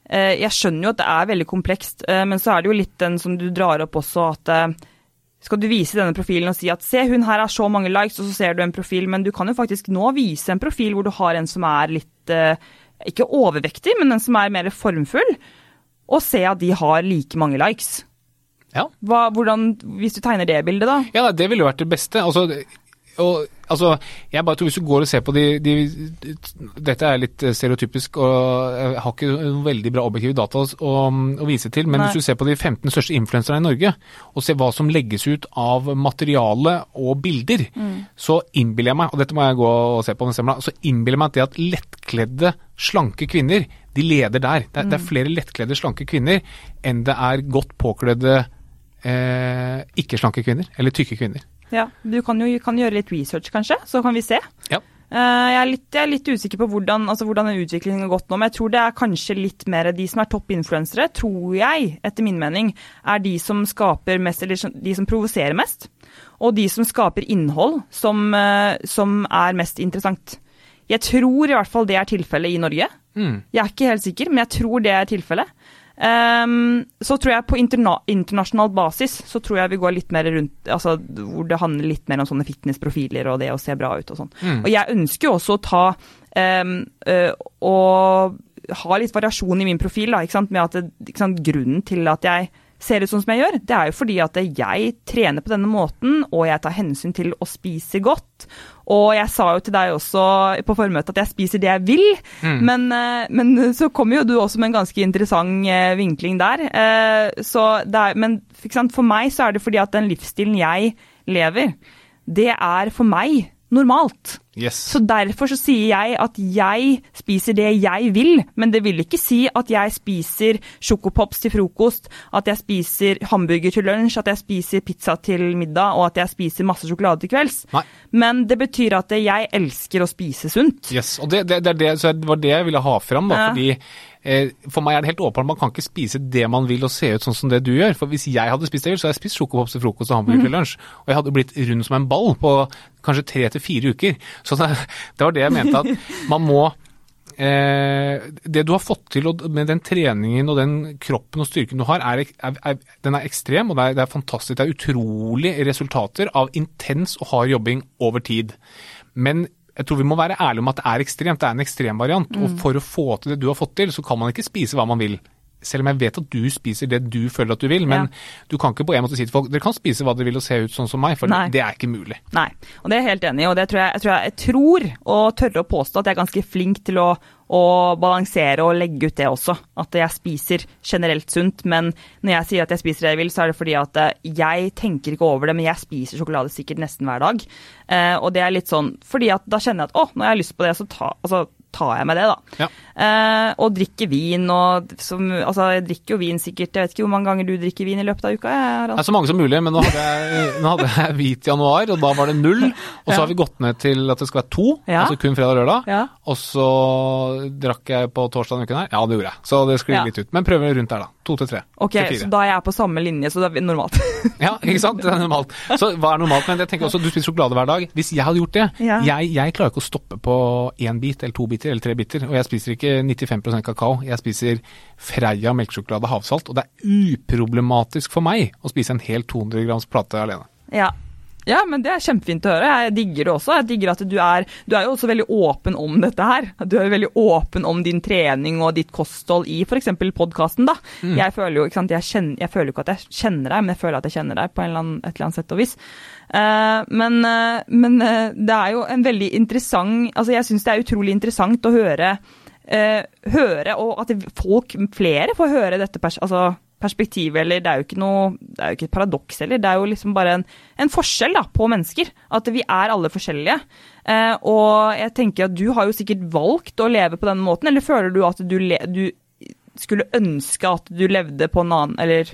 Jeg skjønner jo at det er veldig komplekst, men så er det jo litt den som du drar opp også, at skal du vise denne profilen og si at se, hun her har så mange likes, og så ser du en profil, men du kan jo faktisk nå vise en profil hvor du har en som er litt ikke overvektig, men en som er mer formfull, og se at de har like mange likes. Ja. Hva, hvordan, hvis du tegner det bildet, da? Ja, Det ville jo vært det beste. Altså, og, altså, jeg bare tror Hvis du går og ser på de, de, Dette er litt stereotypisk, og jeg har ikke noen veldig bra objektive data å, å vise til, men Nei. hvis du ser på de 15 største influenserne i Norge, og ser hva som legges ut av materiale og bilder, mm. så innbiller jeg meg, og dette må jeg gå og se på, så innbiller jeg meg at det at lettkledde, slanke kvinner, de leder der. Det er, mm. det er flere lettkledde, slanke kvinner enn det er godt påkledde eh, ikke-slanke kvinner, eller tykke kvinner. Ja, Du kan jo kan gjøre litt research, kanskje, så kan vi se. Ja. Uh, jeg, er litt, jeg, er litt, usikker på hvordan, altså hvordan utviklingen har gått nå, men jeg tror det er kanskje litt mer de som er toppinfluensere, tror jeg, etter min mening, er de som skaper mest, eller de som provoserer mest. Og de som skaper innhold som, uh, som, er mest interessant. Jeg tror i hvert fall det er tilfellet i Norge. Mm. Jeg er ikke helt sikker, men jeg tror det er tilfellet. Um, så tror jeg på interna internasjonal basis så tror jeg vi går litt mer rundt altså hvor det handler litt mer om sånne fitnessprofiler og det å se bra ut og sånn. Mm. Og jeg ønsker jo også å ta um, uh, og ha litt variasjon i min profil, da, ikke sant? med at det, sant, grunnen til at jeg ser ut sånn som jeg gjør, det er jo fordi at jeg trener på denne måten, og jeg tar hensyn til å spise godt. Og jeg sa jo til deg også på formøtet at jeg spiser det jeg vil, mm. men, eh, men, så kommer jo du også med en ganske interessant eh, vinkling der. Eh, så er, men for meg så er det fordi at den livsstilen jeg lever, det er for meg normalt. Yes. Så derfor så sier jeg at jeg spiser det jeg vil, men det vil ikke si at jeg spiser sjokopops til frokost, at jeg spiser hamburger til lunsj, at jeg spiser pizza til middag og at jeg spiser masse sjokolade til kvelds. Nei. Men det betyr at jeg elsker å spise sunt. Yes, og det, det, det, det var det jeg ville ha fram, da, ja. fordi for meg er det helt åpenbart man kan ikke spise det man vil og se ut sånn som det du gjør. For hvis jeg hadde spist det så hadde jeg spist sjokopops til frokost og hamburger mm. til lunsj. Og jeg hadde blitt rund som en ball på kanskje tre til fire uker. Så det, det, var det jeg mente at man må eh, Det du har fått til med den treningen og den kroppen og styrken du har, er, er, er den er ekstrem og det er, det er fantastisk. Det er utrolige resultater av intens og hard jobbing over tid. Men jeg tror vi må være ærlige om at det er ekstremt. Det er en ekstrem variant. Mm. Og for å få til det du har fått til, så kan man ikke spise hva man vil selv om jeg vet at du spiser det du føler at du vil, men du kan ikke på en måte si til folk dere kan spise hva dere vil og se ut sånn som meg, for Nei. det er ikke mulig. Nei, og det er jeg helt enig i. Og det tror jeg, jeg, tror jeg, jeg tror, og tørre å påstå, at jeg er ganske flink til å, å balansere og legge ut det også. At jeg spiser generelt sunt. Men når jeg sier at jeg spiser det jeg vil, så er det fordi at eh, jeg tenker ikke over det, men jeg spiser sjokolade sikkert nesten hver dag. Eh, og det er litt sånn fordi at da kjenner jeg at å, jeg har lyst på det, så ta, altså, tar jeg meg det, da. Ja. Eh, og drikker vin og som, Altså, jeg drikker jo vin sikkert Jeg vet ikke hvor mange ganger du drikker vin i løpet av uka? Jeg, Det er så mange som mulig, men nå hadde jeg, nå hadde jeg hvit januar, og da var det null. Og så Ja. har vi gått ned til at det skal være to, Ja. altså kun fredag og lørdag. Ja. Og så drakk jeg på torsdag denne uken her. Ja, det gjorde jeg. Så det sklir litt ut. Men prøver rundt der, da. To til tre. Ok, til så da er jeg på samme linje, så det er normalt. [LAUGHS] Ja, ikke sant? Det er normalt. Så hva er normalt? Men jeg tenker også, du spiser sjokolade hver dag. Hvis jeg hadde gjort det jeg, jeg klarer ikke å stoppe på én bit eller to biter eller tre biter. Og jeg spiser ikke 95% kakao. Jeg spiser Freia melkesjokolade havsalt. Og det er uproblematisk for meg å spise en hel 200 grams plate alene. Ja. Ja, men det er kjempefint å høre. Jeg digger det også. Jeg digger at du er Du er jo også veldig åpen om dette her. Du er jo veldig åpen om din trening og ditt kosthold i f.eks. podkasten, da. Jeg føler jo ikke sant, jeg, kjenner, jeg føler jo ikke at jeg kjenner deg, men jeg føler at jeg kjenner deg på en eller annen, et eller annet sett og vis. Uh, men uh, men uh, det er jo en veldig interessant Altså, jeg syns det er utrolig interessant å høre høre, og at folk, flere, får høre dette pers altså, perspektivet, eller det er jo ikke noe Det er jo ikke et paradoks heller, det er jo liksom bare en, en forskjell da, på mennesker. At vi er alle forskjellige. Eh, og jeg tenker at du har jo sikkert valgt å leve på denne måten, eller føler du at du, le, du skulle ønske at du levde på en annen Eller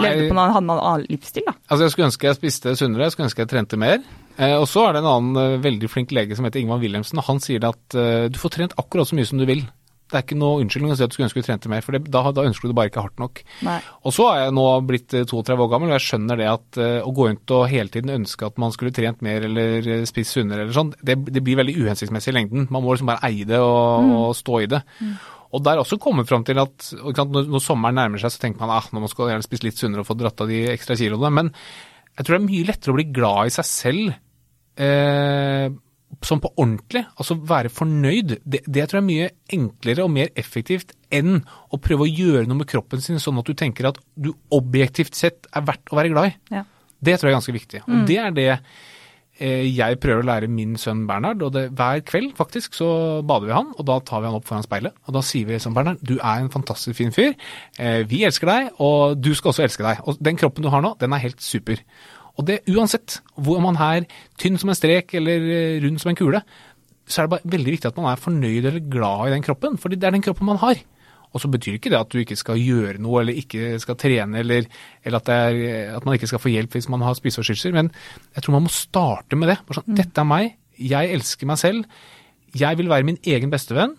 levde Nei. på en annen, annen, annen livsstil, da? Altså, jeg skulle ønske jeg spiste sunnere, jeg skulle ønske jeg trente mer. Eh, og så er det en annen eh, veldig flink lege som heter Ingvar Wilhelmsen, og han sier det at eh, du får trent akkurat så mye som du vil. Det er ikke noe unnskyldning å si at du skulle ønske du trente mer, for det, da, da ønsker du det bare ikke hardt nok. Nei. Og så er jeg nå blitt eh, 32 år gammel, og jeg skjønner det at eh, å gå rundt og hele tiden ønske at man skulle trent mer eller eh, spist sunnere eller sånn, det, det blir veldig uhensiktsmessig i lengden. Man må liksom bare eie det og, og stå i det. Og der er også kommet fram til at sant, når, når sommeren nærmer seg, så tenker man ah, nå skal gjerne spise litt sunnere og få dratt av de ekstra kiloene. Men jeg tror det er mye lettere å bli glad i seg selv eh, sånn på ordentlig. Altså være fornøyd. Det, det tror jeg er mye enklere og mer effektivt enn å prøve å gjøre noe med kroppen sin sånn at du tenker at du objektivt sett er verdt å være glad i. Ja. Det tror jeg er ganske viktig. Og det er det eh, jeg prøver å lære min sønn Bernhard. og det, Hver kveld faktisk så bader vi han, og da tar vi han opp foran speilet. Og da sier vi som Bernhard, du er en fantastisk fin fyr. Eh, vi elsker deg, og du skal også elske deg. Og den kroppen du har nå, den er helt super. Og det uansett hvor man er tynn som en strek eller eh, rund som en kule, så er det bare veldig viktig at man er fornøyd eller glad i den kroppen. fordi det er den kroppen man har. Og så betyr ikke det at du ikke skal gjøre noe eller ikke skal trene, eller, eller at, det er, at man ikke skal få hjelp hvis man har spiseforstyrrelser, men jeg tror man må starte med det. Sånn, Dette er meg, jeg elsker meg selv, jeg vil være min egen bestevenn.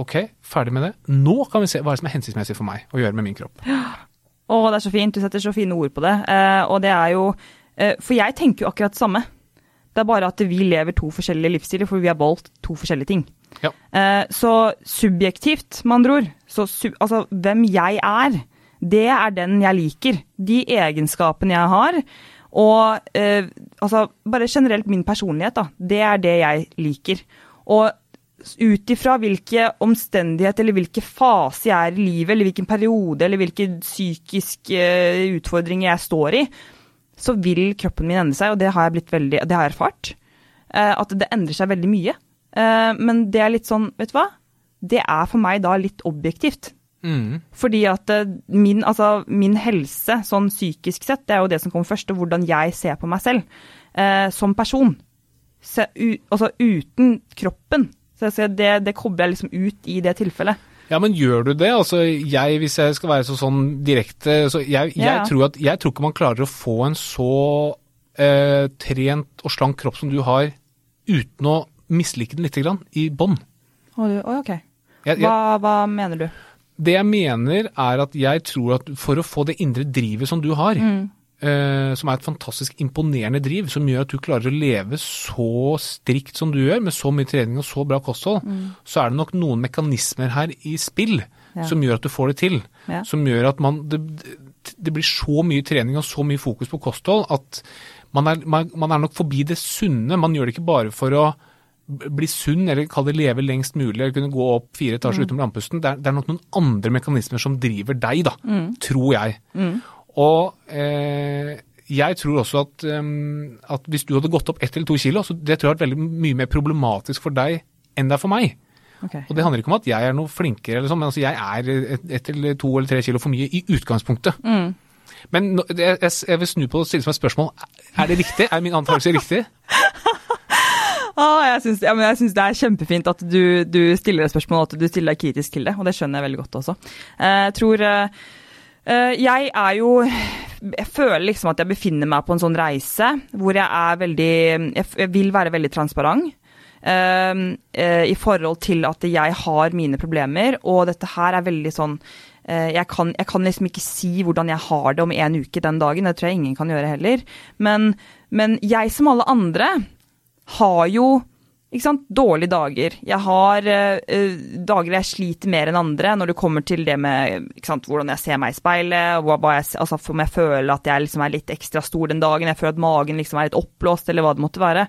Ok, ferdig med det. Nå kan vi se hva er som er hensiktsmessig for meg å gjøre med min kropp. Å, det er så fint. Du setter så fine ord på det. Eh, og det er jo eh, For jeg tenker jo akkurat det samme. Det er bare at vi lever to forskjellige livsstiler, for vi har valgt to forskjellige ting. Ja. Eh, så subjektivt, med andre ord, så altså hvem jeg er, det er den jeg liker. De egenskapene jeg har. Og altså bare generelt min personlighet, da. Det er det jeg liker. Og ut ifra hvilke omstendighet eller hvilke fase jeg er i livet, eller hvilken periode eller hvilke psykiske eh, utfordringer jeg står i, så vil kroppen min endre seg, og det har jeg veldig, det har jeg erfart. Eh, at det endrer seg veldig mye. Eh, men det er litt sånn, vet du hva? Det er for meg da litt objektivt. Mm. Fordi at min, altså, min helse, sånn psykisk sett, det er jo det som kommer først, og hvordan jeg ser på meg selv som person. U, altså uten kroppen. Så jeg ser det, det kobler jeg liksom ut i det tilfellet. Ja, men gjør du det? Altså, jeg, hvis jeg skal være så sånn direkte så jeg, jeg, Ja. tror at, jeg tror ikke man klarer å få en så eh, trent og slank kropp som du har, uten å mislike den lite grann, i bånn. Å, oh, ok. Hva, hva mener du? Det jeg mener, er at jeg tror at for å få det indre drivet som du har, eh, som er et fantastisk imponerende driv, som gjør at du klarer å leve så strikt som du gjør, med så mye trening og så bra kosthold, så er det nok noen mekanismer her i spill Ja. som gjør at du får det til. Ja. Som gjør at man det, det blir så mye trening og så mye fokus på kosthold at man er, man, man er nok forbi det sunne. Man gjør det ikke bare for å bli sunn, eller kall det leve lengst mulig, eller kunne gå opp fire etasjer utenom landpusten. Det er, det er nok noen andre mekanismer som driver deg, da. Tror jeg. Og eh, jeg tror også at, um, at hvis du hadde gått opp ett eller to kilo, så det tror jeg har vært veldig mye mer problematisk for deg enn det er for meg. Okay. Og det handler ikke om at jeg er noe flinkere, eller sånn, men altså jeg er ett et eller to eller tre kilo for mye i utgangspunktet. Men nå- det- jeg, jeg vil snu på det og stille som et spørsmål. Er det riktig? Er min antakelse riktig? [LAUGHS] Ah, jeg syns ja, men det er kjempefint at du, du stiller et spørsmål, og at du stiller deg kritisk til det. Og det skjønner jeg veldig godt også. Eh, Jeg tror eh, Jeg er jo Jeg føler liksom at jeg befinner meg på en sånn reise hvor jeg er veldig Jeg vil være veldig transparent. Uh, uh, I forhold til at jeg har mine problemer, og dette her er veldig sånn uh, jeg kan, jeg kan liksom ikke si hvordan jeg har det om en uke den dagen, det tror jeg ingen kan gjøre heller. Men, men jeg som alle andre har jo ikke sant, dårlige dager. Jeg har eh, dager jeg sliter mer enn andre når det kommer til det med ikke sant, hvordan jeg ser meg i speilet, hva, hva jeg, altså om jeg føler at jeg liksom er litt ekstra stor den dagen, jeg føler at magen liksom er litt oppblåst, eller hva det måtte være.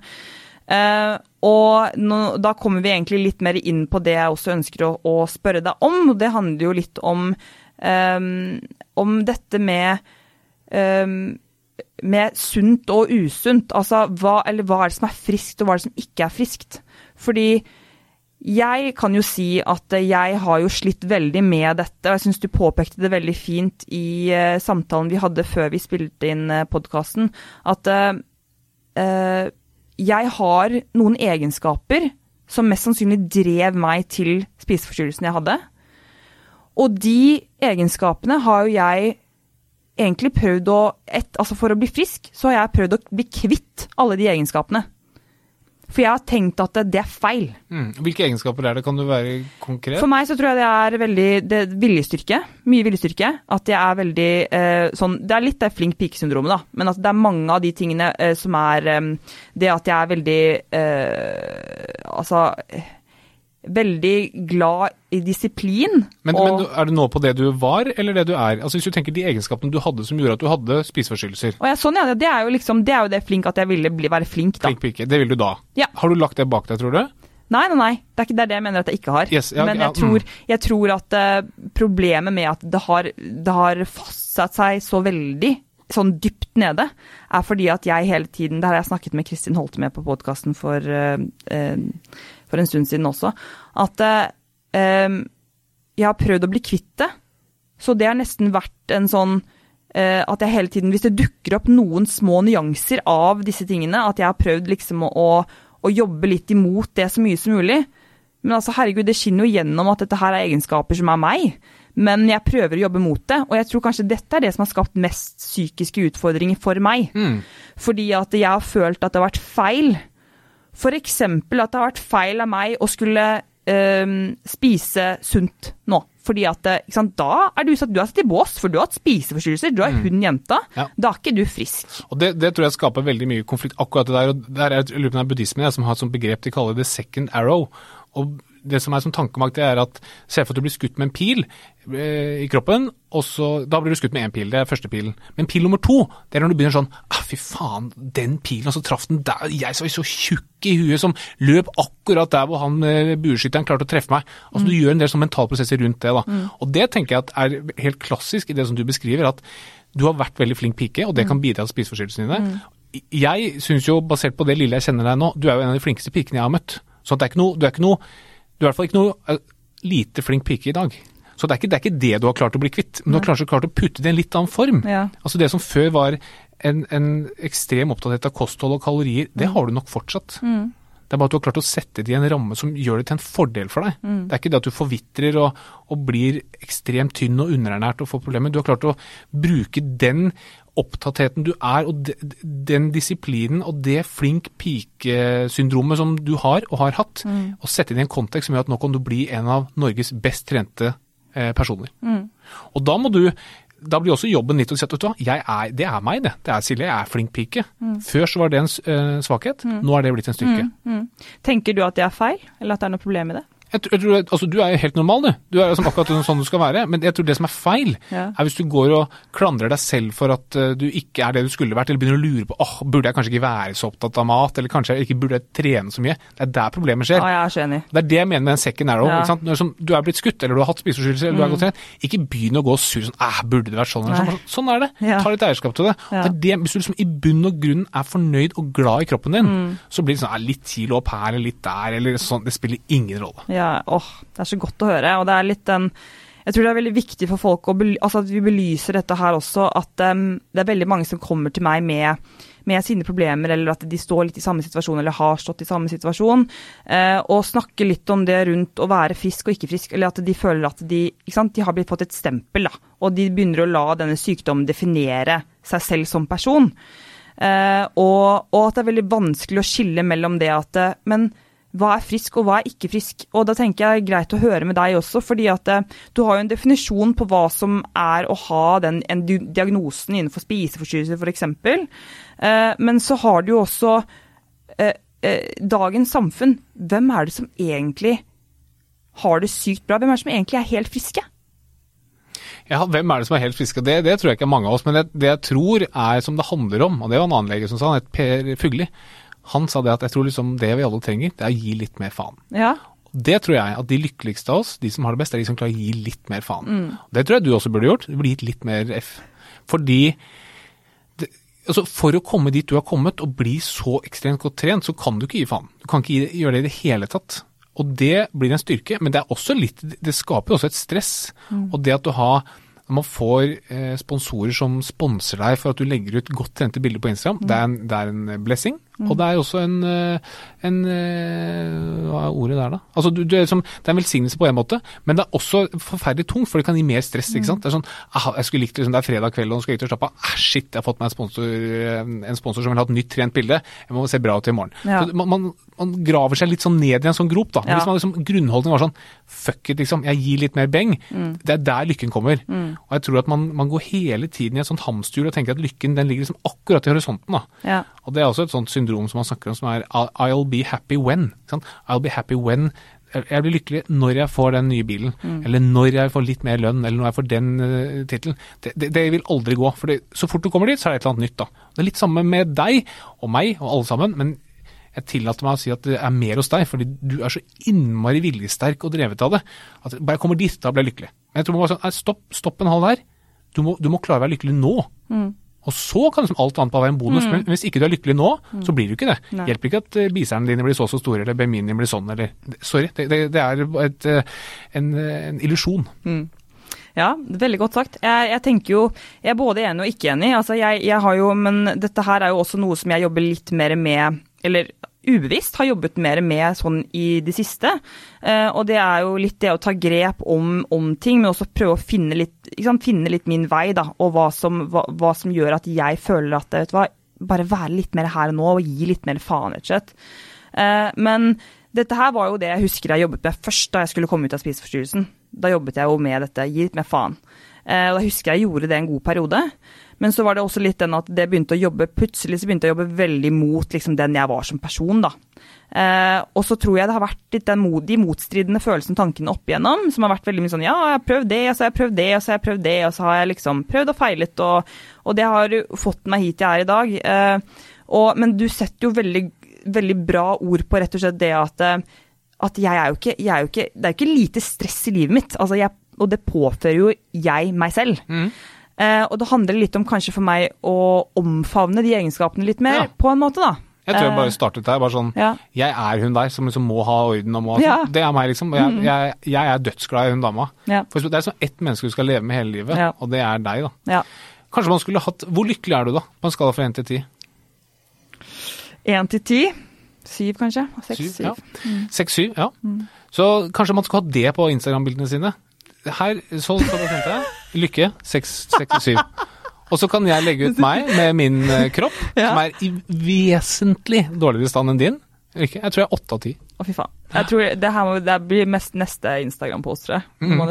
Uh, og nå, da kommer vi egentlig litt mer inn på det jeg også ønsker å, å spørre deg om, og det handler jo litt om, um, om dette med eh, med sunt og usunt. Altså hva, eller hva er det som er friskt, og hva er det som ikke er friskt? Fordi jeg kan jo si at jeg har jo slitt veldig med dette, og jeg syns du påpekte det veldig fint i uh, samtalen vi hadde før vi spilte inn uh, podkasten, at uh, uh, jeg har noen egenskaper som mest sannsynlig drev meg til spiseforstyrrelsen jeg hadde. Og de egenskapene har jo jeg egentlig prøvd å et, Altså for å bli frisk, så har jeg prøvd å bli kvitt alle de egenskapene. For jeg har tenkt at det, er feil. Mm. Hvilke egenskaper er det? Kan du være konkret? For meg så tror jeg det er veldig det er viljestyrke. Mye viljestyrke. At jeg er veldig eh, sånn Det er litt det flink pike-syndromet, da. Men at det er mange av de tingene eh, som er eh, Det at jeg er veldig eh, Altså Veldig glad i disiplin. Men, men er du nå på det du var, eller det du er? Altså Hvis du tenker de egenskapene du hadde som gjorde at du hadde spiseforstyrrelser. og jeg, sånn, ja, det er jo liksom Det er jo det flink at jeg ville bli, være flink, da. Flink pike, det vil du da. Ja. Har du lagt det bak deg, tror du? Nei, nei, nei. Det er ikke det, er det jeg mener at jeg ikke har. Yes, ja, Men jeg tror, jeg tror at uh, problemet med at det har, det har fastsatt seg så veldig sånn dypt nede, er fordi at jeg hele tiden Det har jeg snakket med Kristin Holte med på podkasten for, uh, eh, for en stund siden også. At eh, jeg har prøvd å bli kvitt det. Så det har nesten vært en sånn eh, at jeg hele tiden, hvis det dukker opp noen små nyanser av disse tingene, at jeg har prøvd liksom å, å jobbe litt imot det så mye som mulig. Men altså, herregud, det skinner jo gjennom at dette her er egenskaper som er meg. Men jeg prøver å jobbe mot det, og jeg tror kanskje dette er det som har skapt mest psykiske utfordringer for meg. Mm. Fordi at jeg har følt at det har vært feil. For eksempel at det har vært feil av meg å skulle øhm, spise sunt nå. Fordi at sant, da er du, satt- du er satt i bås, for du har hatt spiseforstyrrelser. Du er hun jenta. Ja. Da er ikke du frisk. Og det, det tror jeg skaper veldig mye konflikt, akkurat det der. og der er, lurer på om det er buddhismen jeg, som har et sånt begrep de kaller the second arrow. Og det som er som tankemakt, det er at se for at du blir skutt med en pil eh, i kroppen, og så, da blir du skutt med én pil, det er første pilen. Men pil nummer to, det er når du begynner sånn ah, fy faen, den pilen, og så traff den der, jeg var så tjukk i huet, som løp akkurat der hvor han eh, bueskytteren klarte å treffe meg. Altså Du gjør en del sånn mentalprosesser rundt det. da. Og det tenker jeg at er helt klassisk i det som du beskriver, at du har vært veldig flink pike, og det kan bidra til spiseforstyrrelsene dine. Jeg syns jo, basert på det lille jeg kjenner deg nå, du er jo en av de flinkeste pikene jeg har møtt. Så det er ikke noe, du er ikke noe Du er i hvert fall ikke noe eh, lite flink pike i dag. Så det er, ikke, det er ikke det du har klart å bli kvitt, men du har kanskje klart å putte det i en litt annen form. Ja. Altså Det som før var en, en ekstrem opptatthet av kosthold og kalorier, det har du nok fortsatt. Det er bare at du har klart å sette det i en ramme som gjør det til en fordel for deg. Det er ikke det at du forvitrer og, og blir ekstremt tynn og underernært og får problemer. Du har klart å bruke den opptattheten du er, og de, den disiplinen og det flink pike-syndromet som du har og har hatt, og sette inn i en kontekst som gjør at nå kan du bli en av Norges best trente eh, personer. Og da må du da blir også jobben litt å si at vet du hva, er, det er meg, det. Det er Silje, jeg er flink pike. Før så var det en eh, svakhet, nå er det blitt en styrke. Tenker du at det er feil, eller at det er noe problem i det? Jeg, tror- jeg tror, altså, du er jo helt normal, du. Du er jo som akkurat sånn du skal være. Men jeg tror det som er feil, Ja. er hvis du går og klandrer deg selv for at eh, du ikke er det du skulle vært, eller begynner å lure på åh, burde jeg kanskje ikke være så opptatt av mat, eller kanskje jeg ikke burde trene så mye. Det er der problemet skjer. Ja, jeg er så enig. Det er det jeg mener med den second arrow. Ja. Når som du er blitt skutt, eller du har hatt spiseforstyrrelser, eller du er godt trent, ikke begynn å gå sur sånn æh, burde det vært sånn eller sånn. Sånn er det. Ja. Ta litt eierskap til det. Det, det hvis du liksom i bunn og grunn er fornøyd og glad i kroppen din, Mm. så blir det sånn litt kilo opp her eller litt der, eller sånn. Det spiller ingen rolle. Ja, åh, det er så godt å høre. Og det er litt den Jeg tror det er veldig viktig for folk bely, altså at vi belyser dette her også, at um, det er veldig mange som kommer til meg med, med sine problemer, eller at de står litt i samme situasjon, eller har stått i samme situasjon, eh, og snakker litt om det rundt å være frisk og ikke frisk, eller at de føler at de, ikke sant, de har blitt fått et stempel, da, og de begynner å la denne sykdommen definere seg selv som person. Eh, og, og at det er veldig vanskelig å skille mellom det at eh, Men hva er frisk, og hva er ikke frisk? Og da tenker jeg greit å høre med deg også, fordi at eh, du har jo en definisjon på hva som er å ha den en diagnosen innenfor spiseforstyrrelser f.eks. Eh, men så har du jo også eh, dagens samfunn. Hvem er det som egentlig har det sykt bra? Hvem er det som egentlig er helt friske? Ja, hvem er det som er helt friske? Det, det tror jeg ikke er mange av oss. Men det, det jeg tror er som det handler om, og det var en annen lege som sa, han het Per Fugli. Han sa det at jeg tror liksom det vi alle trenger, det er å gi litt mer faen. Ja. Det tror jeg at de lykkeligste av oss, de som har det best, er de som klarer å gi litt mer faen. Det tror jeg du også burde gjort. Du burde gitt litt mer F. Fordi det, altså For å komme dit du har kommet og bli så ekstremt godt trent, så kan du ikke gi faen. Du kan ikke gjøre det i det hele tatt. Og det blir en styrke, men det er også litt Det skaper også et stress. Og det at du har man får eh, sponsorer som sponser deg for at du legger ut godt trente bilder på Instagram, det, er en, det er en blessing. Og det er også en, eh, en eh, Hva er ordet der, da? Altså, du, du er som, det er en velsignelse på en måte, men det er også forferdelig tungt, for det kan gi mer stress. ikke sant? Det er sånn, ah, jeg skulle likt liksom, det er fredag kveld og nå skal jeg ut og slappe av. Ah, shit, jeg har fått meg en sponsor, en sponsor som vil ha et nytt trent bilde. Jeg må se bra ut i morgen. Ja. Så man, man, man graver seg litt sånn ned i en sånn grop. da. Ja. Hvis man liksom, grunnholdningen var sånn fuck it, liksom, jeg gir litt mer beng. Mm. Det er der lykken kommer. Og jeg tror at man, man går hele tiden i et sånt hamsterhjul og tenker at lykken den ligger liksom akkurat i horisonten. da. Ja. Og det er også et sånt syndrom som man snakker om som er I'll be happy when. I'll be happy when jeg blir lykkelig når jeg får den nye bilen, eller når jeg får litt mer lønn, eller når jeg får den uh, tittelen. Det, det, det vil aldri gå. For det, så fort du kommer dit, så er det et eller annet nytt. da. Det er litt samme med deg og meg og alle sammen, men jeg tillater meg å si at det er mer hos deg, fordi du er så innmari viljesterk og drevet av det. At bare jeg kommer dit, da blir jeg lykkelig. Men jeg tror man bare sånn, stopp, stopp en halv der. Du må, du må klare å være lykkelig nå. Og så kan liksom alt annet bare være en bonus. Men hvis ikke du er lykkelig nå, så blir du ikke det. Nei. Hjelper ikke at uh, biserne dine blir så så store, eller BMI-en din blir sånn, eller Sorry, det, det, det er et, eh, en, en illusjon. Ja, veldig godt sagt. Jeg, jeg tenker jo, jeg er både enig og ikke enig. Altså, jeg, jeg har jo, men dette her er jo også noe som jeg jobber litt mer med, eller ubevisst har jobbet mer med sånn i det siste. Eh, og det er jo litt det å ta grep om, om ting, men også prøve å finne litt, sant, finne litt min vei, da. Og hva som, hva, hva som gjør at jeg føler at, vet du hva, bare være litt mer her og nå, og gi litt mer faen, rett og slett. Eh, men dette her var jo det jeg husker jeg jobbet med først da jeg skulle komme ut av spiseforstyrrelsen. Da jobbet jeg jo med dette, gi litt mer faen. Eh, og da husker jeg jeg gjorde det en god periode. Men så var det også litt den at det begynte å jobbe plutselig så begynte jeg å jobbe veldig mot liksom, den jeg var som person. da. Eh, og så tror jeg det har vært litt den, de motstridende følelsene tankene opp igjennom, som har vært veldig mye sånn ja, jeg har prøvd det, og så har jeg prøvd det, og så har jeg prøvd det, og så har jeg liksom prøvd og feilet, og, og det har fått meg hit jeg er i dag. Eh, og, men du setter jo veldig, veldig bra ord på rett og slett det at, eh, at jeg er ikke, jeg er jo ikke Det er jo ikke lite stress i livet mitt, altså jeg, og det påfører jo jeg meg selv. Eh, og det handler litt om kanskje for meg å omfavne de egenskapene litt mer, Ja. på en måte, da. Jeg tror jeg Eh, bare startet der. bare sånn, Ja. Jeg er hun der som liksom må ha orden og må ha Ja. sånn. Det er meg, liksom. Jeg, jeg, jeg er dødsglad i hun dama. Ja. For Det er sånn ett menneske du skal leve med hele livet, Ja. og det er deg. da. Ja. Kanskje man skulle hatt Hvor lykkelig er du, da? På en skala fra 1 til 10? Én til ti. Syv, kanskje. Seks, Syv, syv. ja. Seks-syv, ja. Så kanskje man skulle hatt det på Instagram-bildene sine. Her, så skal du kjenne deg. Lykke. Seks, seks, syv. Og så kan jeg legge ut meg med min eh, kropp, [LAUGHS] Ja. som er i vesentlig dårligere stand enn din. Lykke. Jeg tror jeg er åtte av ti. Å, fy faen. Jeg tror det her må, det blir mest neste Instagram-post, tror jeg. Mm.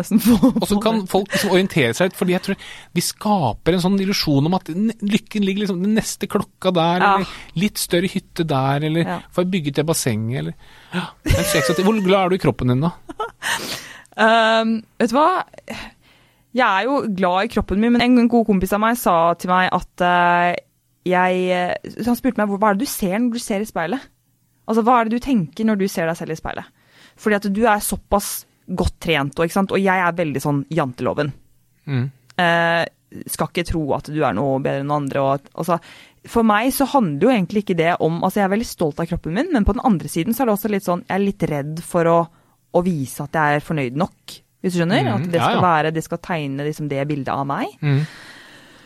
Og så kan folk liksom orientere seg litt, fordi jeg tror vi skaper en sånn illusjon om at lykken ligger liksom den neste klokka der, Ja. eller litt større hytte der, eller Ja. får jeg bygget det bassenget, eller ja. Hvor glad er du i kroppen din da? [LAUGHS] Um, vet du hva? Jeg er jo glad i kroppen min, men en god kompis av meg sa til meg at uh, jeg eh, Han spurte meg hva er det du ser når du ser i speilet? Altså, hva er det du tenker når du ser deg selv i speilet? Fordi at du er såpass godt trent, og, og jeg er veldig sånn janteloven. Mm. Uh, skal ikke tro at du er noe bedre enn andre. At- altså, for meg så handler jo egentlig ikke det om Altså, jeg er veldig stolt av kroppen min, men på den andre siden så er det også litt sånn Jeg er litt redd for å, å vise at jeg er fornøyd nok. Hvis du skjønner? Mm, at det skal ja. være Det skal tegne liksom det bildet av meg. Mm.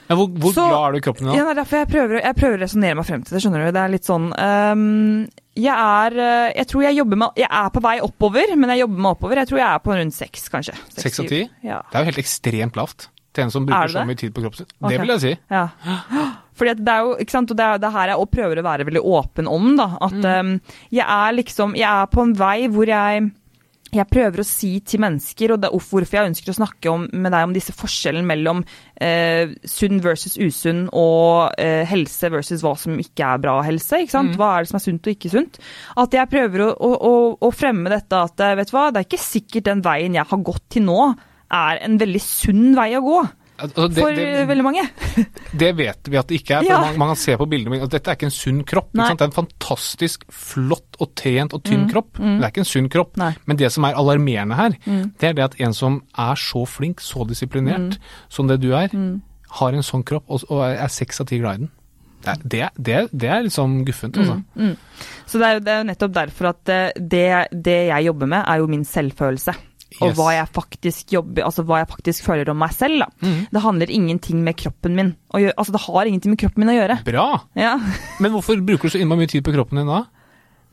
Ja, hvor hvor Så- glad er du i kroppen din Ja, derfor jeg prøver, jeg prøver å resonnere meg frem til det. skjønner du? Det er litt sånn um, Jeg er eh, Jeg tror jeg jobber med Jeg er på vei oppover, men jeg jobber meg oppover. Jeg tror jeg er på rundt seks, kanskje. Seks av ti? Ja. Det er jo helt ekstremt lavt til en som Er bruker så mye tid på kroppen sin. Okay. Det vil jeg si. Ja. [GASPS] Fordi det er jo, ikke sant, og det er det her jeg også prøver å være veldig åpen om, da. At Mm. um, jeg er liksom Jeg er på en vei hvor jeg jeg prøver å si til mennesker, og det er hvorfor jeg ønsker å snakke om, med deg om disse forskjellene mellom eh, sunn versus usunn og eh, helse versus hva som ikke er bra helse. ikke sant? Mm. Hva er det som er sunt og ikke sunt? At jeg prøver å, å, å, fremme dette at eh, vet du hva, det er ikke sikkert den veien jeg har gått til nå, er en veldig sunn vei å gå. Altså, det, For det, veldig mange. [LAUGHS] det vet vi at det ikke er. For Ja. man, man kan se på bildene mine at dette er ikke en sunn kropp. Det er en fantastisk flott og trent og tynn kropp. Det er ikke en sunn kropp. Nei. Men det som er alarmerende her, det er det at en som er så flink, så disiplinert som det du er, har en sånn kropp og, og er seks av ti glad i den. Det det, det, er- liksom guffent, altså. Så det er, jo, det er jo nettopp derfor at eh, det, det jeg jobber med, er jo min selvfølelse. Og Yes. hva jeg faktisk jobber, altså hva jeg faktisk føler om meg selv. Mhm. Det handler ingenting med kroppen min gjøre. Altså det har ingenting med kroppen min å gjøre. Bra! Ja. [LAUGHS] Men hvorfor bruker du så innmari mye tid på kroppen din da?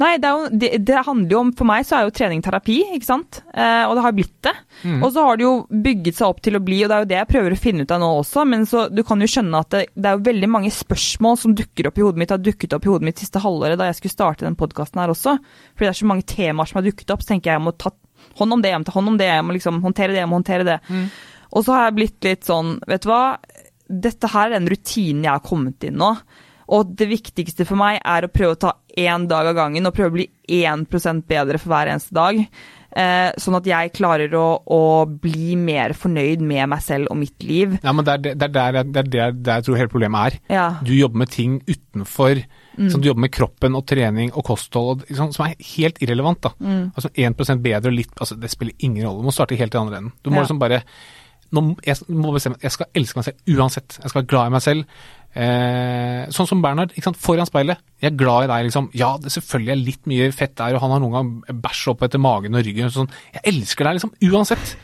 Nei, det, jo, det, det handler jo om For meg så er jo trening terapi, ikke sant. Eh, og det har blitt det. Mm. Og så har det jo bygget seg opp til å bli, og det er jo det jeg prøver å finne ut av nå også. Men så du kan jo skjønne at det, det er jo veldig mange spørsmål som dukker opp i hodet mitt, har dukket opp i hodet mitt siste halvåret da jeg skulle starte den podkasten her også. Fordi det er så mange temaer som har dukket opp, så tenker jeg jeg må ta hånd om det, jeg må ta hånd om det, jeg må liksom håndtere det, jeg må håndtere det. Og så har jeg blitt litt sånn, vet du hva, dette her er den rutinen jeg har kommet inn nå. Og det viktigste for meg er å prøve å ta én dag av gangen og prøve å bli 1% bedre for hver eneste dag. Eh, sånn at jeg klarer å, å bli mer fornøyd med meg selv og mitt liv. Ja, men det er, er er der jeg tror hele problemet er. Ja. Du jobber med ting utenfor. Sånn, du jobber med kroppen og trening og kosthold og, liksom, som er helt irrelevant. da. Altså 1 bedre og litt altså Det spiller ingen rolle. Du må starte helt i andre enden. Du må Ja. liksom bare nå, Jeg må bestemme jeg skal elske meg selv uansett. Jeg skal være glad i meg selv. Eh, sånn som Bernhard, foran speilet. Jeg er glad i deg, liksom. Ja, det selvfølgelig er litt mye fett der, og han har noen gang bæsj opp etter magen og ryggen. og Sånn. Jeg elsker deg, liksom. Uansett.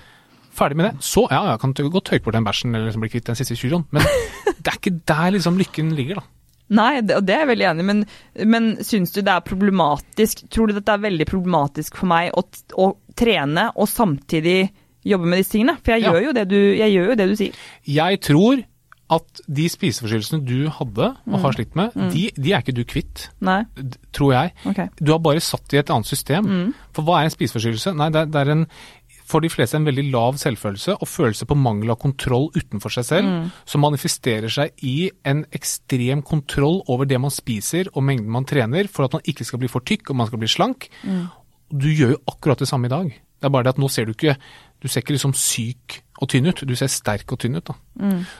Ferdig med det. Så ja, jeg kan godt tøyke bort den bæsjen eller liksom bli kvitt den siste kiloen, men det er ikke der liksom lykken ligger, da. Nei, det, og det er jeg veldig enig i, men, men syns du det er problematisk Tror du det er veldig problematisk for meg å, å trene og samtidig jobbe med disse tingene? For jeg, Ja. gjør, jo det du, jeg gjør jo det du sier. Jeg tror at de spiseforstyrrelsene du hadde og har slitt med, de, de er ikke du kvitt, Nei? tror jeg. Okay. Du har bare satt i et annet system. For hva er en spiseforstyrrelse? Nei, det det er en, for de fleste en veldig lav selvfølelse og følelse på mangel av kontroll utenfor seg selv, som manifesterer seg i en ekstrem kontroll over det man spiser og mengden man trener, for at man ikke skal bli for tykk og man skal bli slank. Du gjør jo akkurat det samme i dag. Det er bare det at nå ser du ikke du ser ikke liksom syk og tynn ut, du ser sterk og tynn ut. da.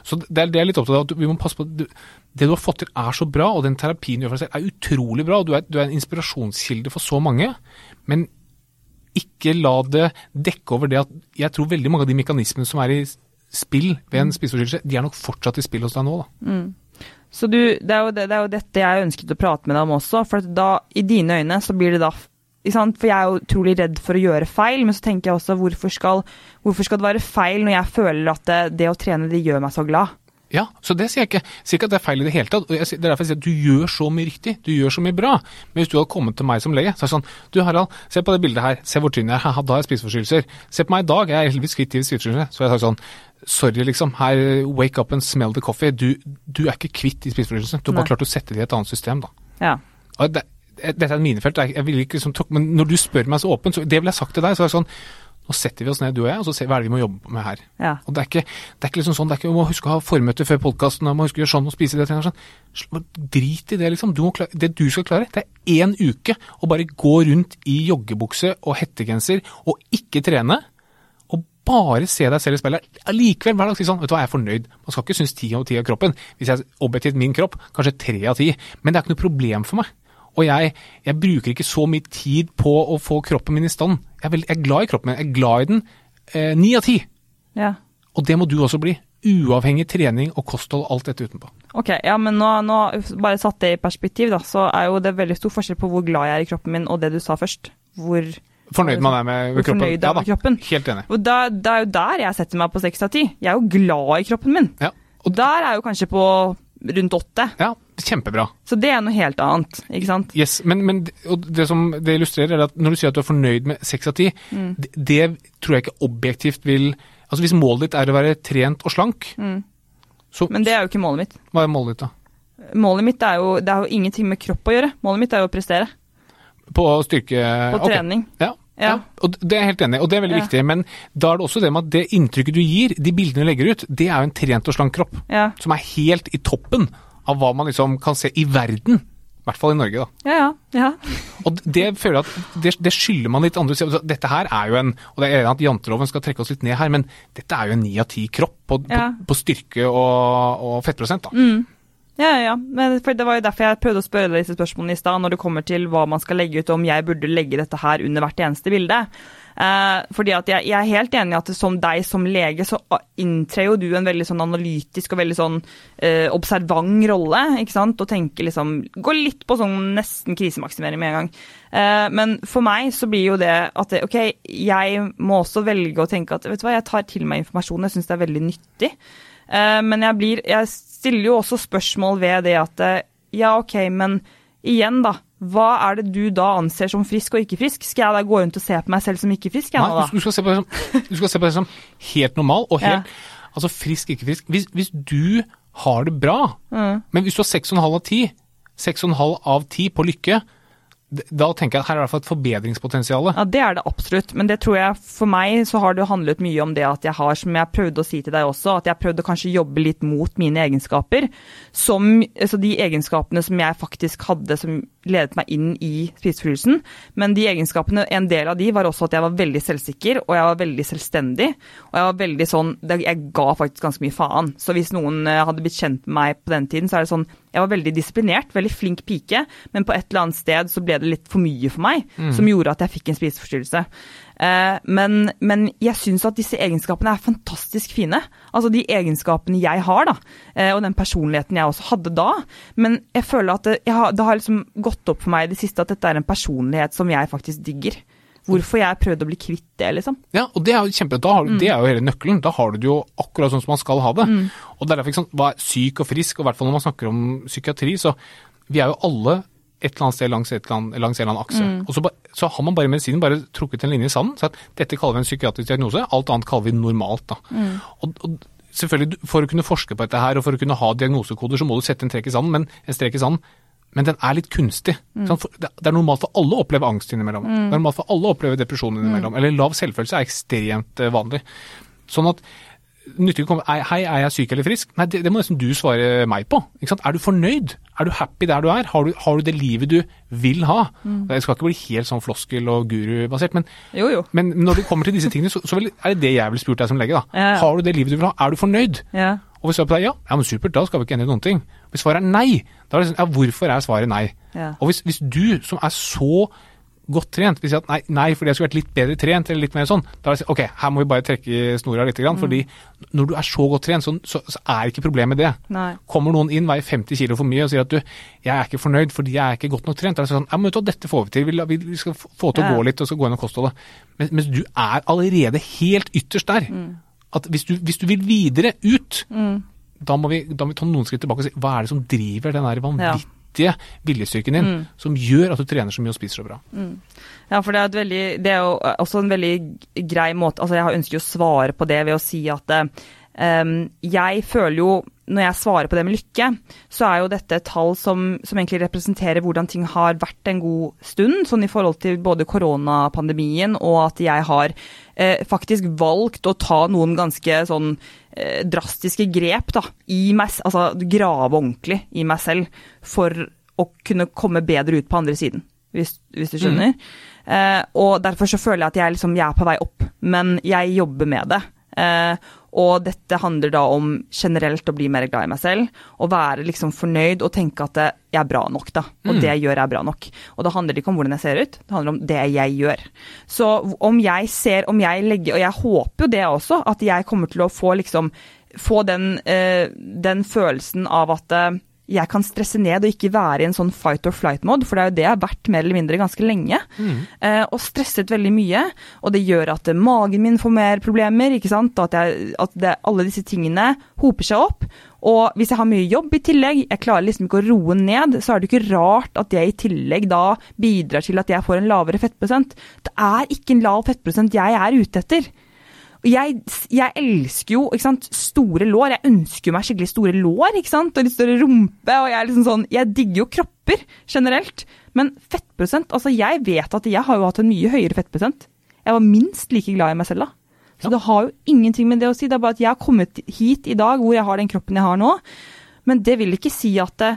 Så det er det er litt opptatt av. at vi må passe på at Det du har fått til er så bra, og den terapien du gjør for deg selv er utrolig bra. og Du er, du er en inspirasjonskilde for så mange. Men ikke la det dekke over det at jeg tror veldig mange av de mekanismene som er i spill ved en spiseforstyrrelse, de er nok fortsatt i spill hos deg nå. da. Så du, det, er det, det er jo dette jeg ønsket å prate med deg om også, for at da, i dine øyne, så blir det da? For jeg er jo utrolig redd for å gjøre feil, men så tenker jeg også hvorfor skal, hvorfor skal det være feil når jeg føler at det, det å trene det gjør meg så glad? Ja, så det sier jeg ikke. Jeg sier ikke at det er feil i det hele tatt. og Det er derfor jeg sier at du gjør så mye riktig. Du gjør så mye bra. Men hvis du hadde kommet til meg som lege, så er det sånn Du Harald, se på det bildet her. Se hvor tynn jeg er. Da har jeg spiseforstyrrelser. Se på meg i dag. Jeg er heldigvis kvitt til spiseforstyrrelser. Så jeg sa sagt sånn Sorry, liksom. Her, wake up and smell the coffee. Du, du er ikke kvitt de spiseforstyrrelsene. Du har bare klart å sette det i et annet system, da. Ja. Og det, Dette er et minefelt, jeg, jeg vil ikke liksom, men når du spør meg så åpent, så det ville jeg sagt til deg. så er det sånn, Nå setter vi oss ned, du og jeg, og så ser vi hva er det vi må jobbe med her. Ja. Og Det er ikke, det er ikke liksom sånn, det er ikke, om må huske å ha formøte før podkasten, må huske å gjøre sånn og spise det. Sånn. Drit i det, liksom. Du må klare, det du skal klare, det er én uke å bare gå rundt i joggebukse og hettegenser og ikke trene. Og bare se deg selv i speilet. Allikevel hver dag si sånn, vet du hva, jeg er fornøyd. Man skal ikke synes ti av ti av kroppen. Hvis jeg objektivt min kropp, kanskje tre av ti. Men det er ikke noe problem for meg. Og jeg, jeg bruker ikke så mye tid på å få kroppen min i stand. Jeg er, veldig, jeg er glad i kroppen min. Jeg er glad i den. eh, av ti. ja. Og det må du også bli. Uavhengig trening og kosthold, alt dette utenpå. Ok, ja, men nå, nå bare satt det i perspektiv, da, så er jo det veldig stor forskjell på hvor glad jeg er i kroppen min, og det du sa først. Hvor, Fornøyd man er med kroppen. fornøyd er med kroppen. Helt enig. Og da, det er jo der jeg setter meg på seks av ti. Jeg er jo glad i kroppen min. Ja, Og der er jo kanskje på rundt åtte. ja kjempebra. Så det er noe helt annet, ikke sant? Yes, men, men det som det illustrerer, er at når du sier at du er fornøyd med seks av ti, Mm. det, det tror jeg ikke objektivt vil Altså Hvis målet ditt er å være trent og slank, så Mm. Men det er jo ikke målet mitt. hva er målet ditt da? Målet mitt er jo Det er jo ingenting med kropp å gjøre. Målet mitt er jo å prestere. På styrke På trening. Ja. Ja. Ja. og det er jeg helt enig i, og det er veldig Ja. viktig. Men da er det også det med at det inntrykket du gir, de bildene du legger ut, det er jo en trent og slank kropp. Ja, Som er helt i toppen av hva man liksom kan se i verden. I hvert fall i Norge, da. ja. ja, ja. Og det føler jeg at det, det skylder man litt andre. Altså, Dette her er jo en Og det er enig at janteloven skal trekke oss litt ned her, men dette er jo en ni av ti kropp på, på, på styrke og, og fettprosent. da. Ja, ja, ja. Men for det var jo derfor jeg prøvde å spørre deg disse spørsmålene i stad, når det kommer til hva man skal legge ut, om jeg burde legge dette her under hvert eneste bilde. Eh, fordi at jeg, jeg er helt enig i at som deg som lege, så inntrer jo du en veldig sånn analytisk og veldig sånn eh, observant rolle, ikke sant, og tenker liksom Går litt på sånn nesten krisemaksimering med en gang. Eh, men for meg så blir jo det at det, OK, jeg må også velge å tenke at vet du hva, jeg tar til meg informasjon, jeg syns det er veldig nyttig. Eh, men jeg, blir, jeg stiller jo også spørsmål ved det at eh, ja, ok, men igjen, da. Hva er det du da anser som frisk og ikke frisk? Skal jeg da gå rundt og se på meg selv som ikke frisk? Jeg, Nei, du, skal se på det som, du skal se på det som helt normal og Ja. Altså frisk, ikke frisk. Hvis, hvis du har det bra, Mm. men hvis du har 6,5 av 10, 6,5 av 10 på lykke, da tenker jeg at her er det i hvert fall et forbedringspotensial. Ja, det er det absolutt. Men det tror jeg for meg så har det jo handlet mye om det at jeg har, som jeg prøvde å si til deg også, at jeg prøvde å kanskje jobbe litt mot mine egenskaper. Som, altså de egenskapene som jeg faktisk hadde som ledet meg inn i spiseforstyrrelsen. Men de egenskapene, en del av de var også at jeg var veldig selvsikker, og jeg var veldig selvstendig. Og jeg var veldig sånn Jeg ga faktisk ganske mye faen. Så hvis noen eh, hadde blitt kjent med meg på den tiden, så er det sånn Jeg var veldig disiplinert, veldig flink pike, men på et eller annet sted så ble det litt for mye for meg, som gjorde at jeg fikk en spiseforstyrrelse. Eh, men, men jeg syns at disse egenskapene er fantastisk fine. Altså de egenskapene jeg har, da. eh, og den personligheten jeg også hadde da. Men jeg føler at det, jeg har, det har liksom gått opp for meg i det siste at dette er en personlighet som jeg faktisk digger. Hvorfor jeg prøvde å bli kvitt det, liksom. Ja, og det er jo kjempe, du- Det er jo hele nøkkelen. Da har du det jo akkurat sånn som man skal ha det. Og det er derfor ikke sånn, Hva er syk og frisk, og i hvert fall når man snakker om psykiatri, så vi er jo alle et eller annet sted langs, et eller annet, langs en eller annen akse. Og så, så har man bare i medisinen bare trukket en linje i sanden. Så at dette kaller vi en psykiatrisk diagnose, alt annet kaller vi normalt. da. Og, og selvfølgelig, For å kunne forske på dette her og for å kunne ha diagnosekoder, så må du sette en, strek i sanden, men, en strek i sanden. Men den er litt kunstig. Mm. Det det er normalt for alle å oppleve angst innimellom. Det er normalt for alle å oppleve depresjon innimellom. Eller lav selvfølelse er ekstremt eh, vanlig. Sånn at nytter ikke å komme Hei, er jeg syk eller frisk? Nei, det, det må nesten du svare meg på. Er du fornøyd? Er du happy der du er? Har du, har du det livet du vil ha? Det skal ikke bli helt sånn floskel- og gurubasert, men, Jo, jo. men når det kommer til disse tingene, så, så vil, er det det jeg ville spurt deg som lege. da. Ja. Har du det livet du vil ha? Er du fornøyd? Ja. Og hvis svaret på er ja, ja, men supert, da skal vi ikke endre noen ting. Hvis svaret er nei, da er det sånn, ja, hvorfor er svaret nei? Ja. Og hvis, hvis du som er så godt trent, Hvis si at nei, nei, fordi jeg skulle vært litt bedre trent, eller litt mer sånn, da hadde jeg sånn, ok, her må vi bare trekke snora litt, grann, fordi når du er så godt trent, så, så, så er ikke problemet det. Nei. Kommer noen inn, veier 50 kilo for mye og sier at du, jeg er ikke fornøyd fordi jeg er ikke godt nok trent, da er det sånn, ja, men vet du dette får vi til, vi, vi, skal få til å Ja. gå litt, og så gå gjennom kostholdet. Mens, mens du er allerede helt ytterst der. Mm. At hvis du, hvis du vil videre ut, da, må vi, da må vi ta noen skritt tilbake og si, hva er det som driver den der vanvittige viljestyrken din, Mm. som gjør at du trener så mye og spiser så bra? Ja, for det er, veldig, det er jo også en veldig grei måte Altså, jeg ønsker jo å svare på det ved å si at um, jeg føler jo når jeg svarer på det med lykke, så er jo dette et tall som, som egentlig representerer hvordan ting har vært en god stund, sånn i forhold til både koronapandemien og at jeg har eh, faktisk valgt å ta noen ganske sånn eh, drastiske grep da, i meg, altså grave ordentlig i meg selv for å kunne komme bedre ut på andre siden, hvis, hvis du skjønner. Mm. Eh, og derfor så føler jeg at jeg, liksom, jeg, er på vei opp, men jeg jobber med det. Eh, og dette handler da om generelt å bli mer glad i meg selv. Og være liksom fornøyd og tenke at jeg er bra nok, da. Og mm. det jeg gjør er bra nok. Og da handler det ikke om hvordan jeg ser ut, det handler om det jeg gjør. Så om jeg ser, om jeg legger Og jeg håper jo det også, at jeg kommer til å få liksom Få den, eh, den følelsen av at eh, jeg kan stresse ned og ikke være i en sånn fight or flight-mode, for det er jo det jeg har vært mer eller mindre ganske lenge. Mm. Eh, og stresset veldig mye. Og det gjør at magen min får mer problemer, ikke sant. At, jeg, at det, alle disse tingene hoper seg opp. Og hvis jeg har mye jobb i tillegg, jeg klarer liksom ikke å roe ned, så er det ikke rart at jeg i tillegg da bidrar til at jeg får en lavere fettprosent. Det er ikke en lav fettprosent jeg er ute etter. Jeg, jeg, elsker jo sant, store lår. Jeg ønsker meg skikkelig store lår og litt større rumpe. og Jeg, liksom sånn, jeg digger jo kropper generelt. Men fettprosent altså Jeg vet at jeg har jo hatt en mye høyere fettprosent. Jeg var minst like glad i meg selv da. Så ja. det har jo ingenting med det å si. Det er bare at jeg har kommet hit i dag hvor jeg har den kroppen jeg har nå. Men det vil ikke si at det,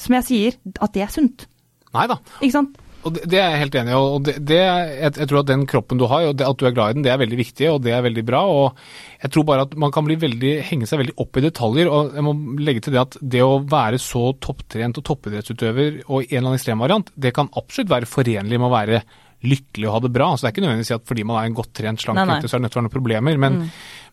som jeg sier, at det er sunt. Nei da. Ikke sant? Og det, det, er jeg helt enig i. og det, det, jeg, jeg, tror at Den kroppen du har, og at du er glad i den, det er veldig viktig og det er veldig bra. og Jeg tror bare at man kan veldig, henge seg veldig opp i detaljer. og jeg må legge til Det at det å være så topptrent og toppidrettsutøver og i en eller annen ekstremvariant, det kan absolutt være forenlig med å være lykkelig og ha det bra. Så det er ikke nødvendigvis at fordi man er en godt trent, slank gutt, så er det nødt til å være noen problemer. men mm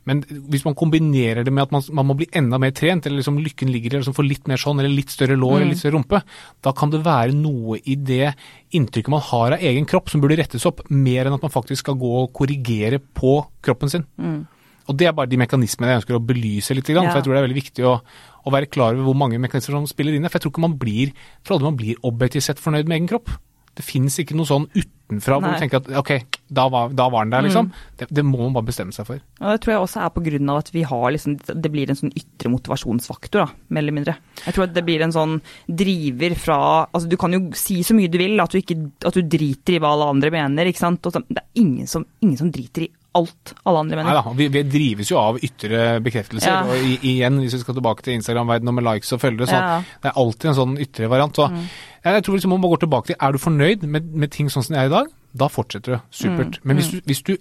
men hvis man kombinerer det med at man, man må bli enda mer trent, eller liksom lykken ligger i liksom få litt mer sånn, eller litt større lår mm. eller litt større rumpe, da kan det være noe i det inntrykket man har av egen kropp som burde rettes opp, mer enn at man faktisk skal gå og korrigere på kroppen sin. Mm. Og Det er bare de mekanismene jeg ønsker å belyse litt. Ja. for Jeg tror det er veldig viktig å, å, være klar over hvor mange mekanismer som spiller inn. For jeg tror ikke man blir, for alle man blir objektivt sett fornøyd med egen kropp. Det finnes ikke noe sånn utenfra hvor du tenker at ok, da var, da var den der, liksom. Mm. Det, det, må man bare bestemme seg for. Og Det tror jeg også er på grunn av at vi har liksom, det blir en sånn ytre motivasjonsfaktor, da, mer eller mindre. Jeg tror at det blir en sånn driver fra Altså du kan jo si så mye du vil, at du, ikke, at du driter i hva alle andre mener, ikke sant. Og så, det er ingen som, ingen som driter i alt alle andre mener. Neida, vi, vi, drives jo av ytre bekreftelser. Ja. og i, igjen, Hvis vi skal tilbake til Instagram-verdenen med likes og følgere, så ja. det er alltid en sånn ytre variant. Så mm. jeg tror liksom man må gå tilbake til er du fornøyd med, med ting sånn som jeg er i dag, da fortsetter du. Supert. Mm. Men hvis mm. du, hvis, du,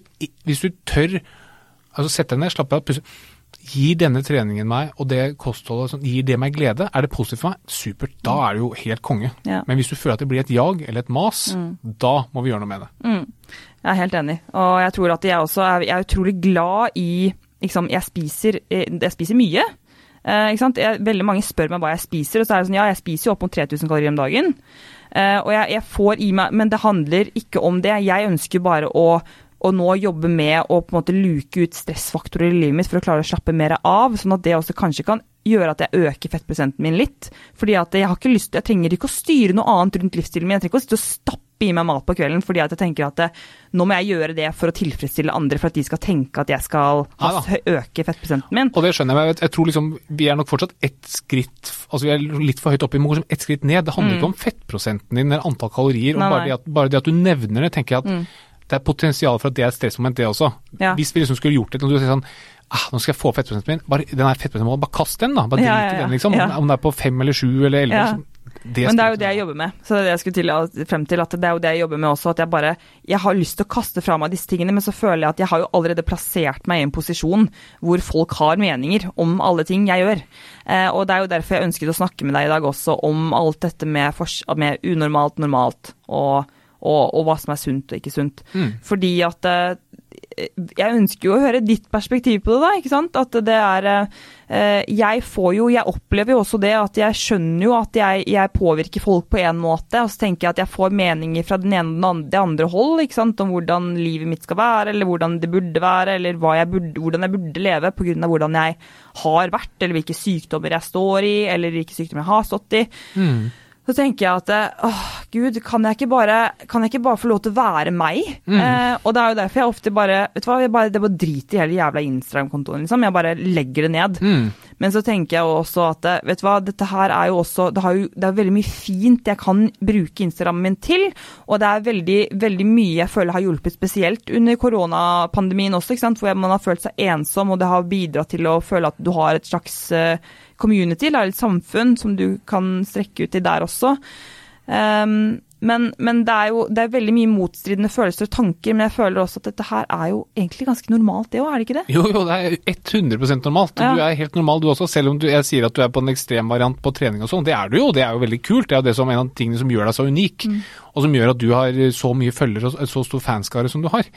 hvis du, tør altså sette deg ned, slappe av, pusse Gir denne treningen meg, og det kostholdet, gir det meg glede? Er det positivt for meg? Supert. Da er du jo helt konge. Ja. Men hvis du føler at det blir et jag eller et mas, mm. da må vi gjøre noe med det. Mm. Jeg er helt enig. Og jeg tror at jeg også er, jeg er utrolig glad i liksom, jeg, spiser, eh, jeg spiser mye. Eh, jeg, veldig mange spør meg hva jeg spiser, og så er det sånn ja, jeg spiser jo opp mot 3000 kalorier om dagen. Eh, og jeg, jeg, får i meg Men det handler ikke om det. Jeg ønsker bare å, å nå jobbe med å på en måte luke ut stressfaktorer i livet mitt for å klare å slappe mer av, sånn at det også kanskje kan gjøre at jeg øker fettprosenten min litt. Fordi at jeg har ikke lyst, jeg trenger ikke å styre noe annet rundt livsstilen min. Jeg trenger ikke å sitte og stappe i meg mat på kvelden fordi at jeg tenker at det, nå må jeg gjøre det for å tilfredsstille andre, for at de skal tenke at jeg skal ha, øke fettprosenten min. Og det skjønner jeg, men jeg tror liksom vi er nok fortsatt ett skritt altså vi er litt for høyt oppe, vi må gå ett skritt ned. Det handler mm. ikke om fettprosenten din eller antall kalorier. og bare det, at, bare, det at, du nevner det, tenker jeg at mm. Det er potensial for at det er et stressmoment, det også. Ja. Hvis vi liksom skulle gjort det, og du sier sånn ah, nå skal jeg få fettprosenten min. Bare, den fettprosenten, bare kast den, da. Bare ja, drit i den, liksom. Om, det er på fem eller sju eller elleve. Liksom. Det Men det er jo det jeg jobber med. Så det er det jeg skulle til, frem til, at det er jo det jeg jobber med også. At jeg bare Jeg har lyst til å kaste fra meg disse tingene, men så føler jeg at jeg har jo allerede plassert meg i en posisjon hvor folk har meninger om alle ting jeg gjør. Eh, og det er jo derfor jeg ønsket å snakke med deg i dag også om alt dette med, med unormalt, normalt, og, og, og, hva som er sunt og ikke sunt. Mm. Fordi at eh, jeg ønsker jo å høre ditt perspektiv på det, da. ikke sant? At det er eh, Jeg får jo Jeg opplever jo også det at jeg skjønner jo at jeg, jeg påvirker folk på en måte, og så tenker jeg at jeg får meninger fra den ene og det andre hold ikke sant? om hvordan livet mitt skal være, eller hvordan det burde være, eller jeg burde, hvordan jeg burde leve pga. hvordan jeg har vært, eller hvilke sykdommer jeg står i, eller hvilke sykdommer jeg har stått i. Mm. Så tenker jeg at eh, åh, gud, kan jeg ikke bare, kan jeg ikke bare få lov til å være meg? Mm. Eh, og det er jo derfor jeg ofte bare Vet du hva, jeg bare, det bare driter i hele jævla Instagram-kontoen, liksom. Jeg bare legger det ned. Mm. Men så tenker jeg også at eh, vet du hva, dette her er jo også Det, har jo, det er veldig mye fint jeg kan bruke Instagrammen min til. Og det er veldig, veldig mye jeg føler har hjulpet, spesielt under koronapandemien også, ikke sant? hvor man har følt seg ensom, og det har bidratt til å føle at du har et slags eh, community, eller et samfunn, som du kan strekke ut i der også. Um, men, men det er jo det er veldig mye motstridende følelser og tanker, men jeg føler også at dette her er jo egentlig ganske normalt, det òg, er det ikke det? Jo, jo, det er 100% normalt. Ja. Du er helt normal du også, selv om du, jeg sier at du er på en ekstremvariant på trening og sånn. Det er du jo, det er jo veldig kult. Det er jo det som en av tingene som gjør deg så unik, og som gjør at du har så mye følgere og så stor fanskare som du har.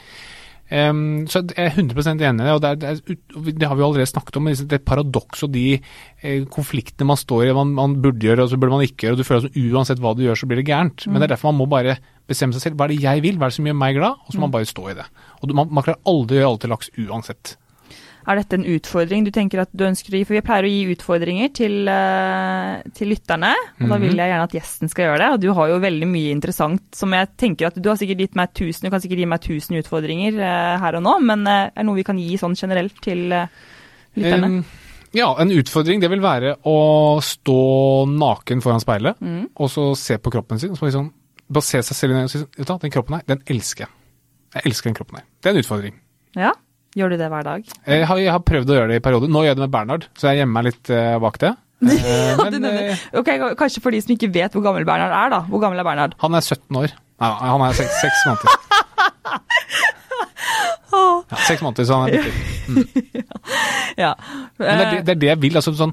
Em, så jeg er 100 enig i det. og det, er, det, er, det har vi allerede snakket om. men Det paradoks og de eh, konfliktene man står i. Man, man burde gjøre, og så burde man ikke gjøre. og Du føler at uansett hva du gjør, så blir det gærent. Men det er derfor man må bare bestemme seg selv. Hva er det jeg vil? Hva er det som gjør meg glad? Og så må man bare stå i det. Og du, man, man klarer aldri å gjøre alt til laks uansett. Er dette en utfordring du tenker at du ønsker å gi? For vi pleier å gi utfordringer til, eh, til lytterne, og da vil jeg gjerne at gjesten skal gjøre det. Og du har jo veldig mye interessant som jeg tenker at du har sikkert gitt meg tusen, du kan sikkert gi meg tusen utfordringer eh, her og nå, men eh, er det noe vi kan gi sånn generelt til lytterne? Um, ja, en utfordring det vil være å stå naken foran speilet, Mm. og så se på kroppen sin. Så liksom, bare se seg selv i øynene og si den kroppen her, den elsker jeg. Jeg elsker den kroppen her. Det er en utfordring. Ja? Gjør du det hver dag? Jeg har, jeg har prøvd å gjøre det i perioder. Nå gjør jeg det med Bernhard, så jeg gjemmer meg litt eh, bak det. [LAUGHS] Eh, Ja, men nevner- eh, Ok, Kanskje for de som ikke vet hvor gammel Bernhard er, da. Hvor gammel er Bernhard? han er 17 år. Nei, han er seks, seks måneder. [LAUGHS] Ja, seks måneder, så han er bitte. [LAUGHS] Ja. Men det er det, Eh, det er det jeg vil. altså sånn,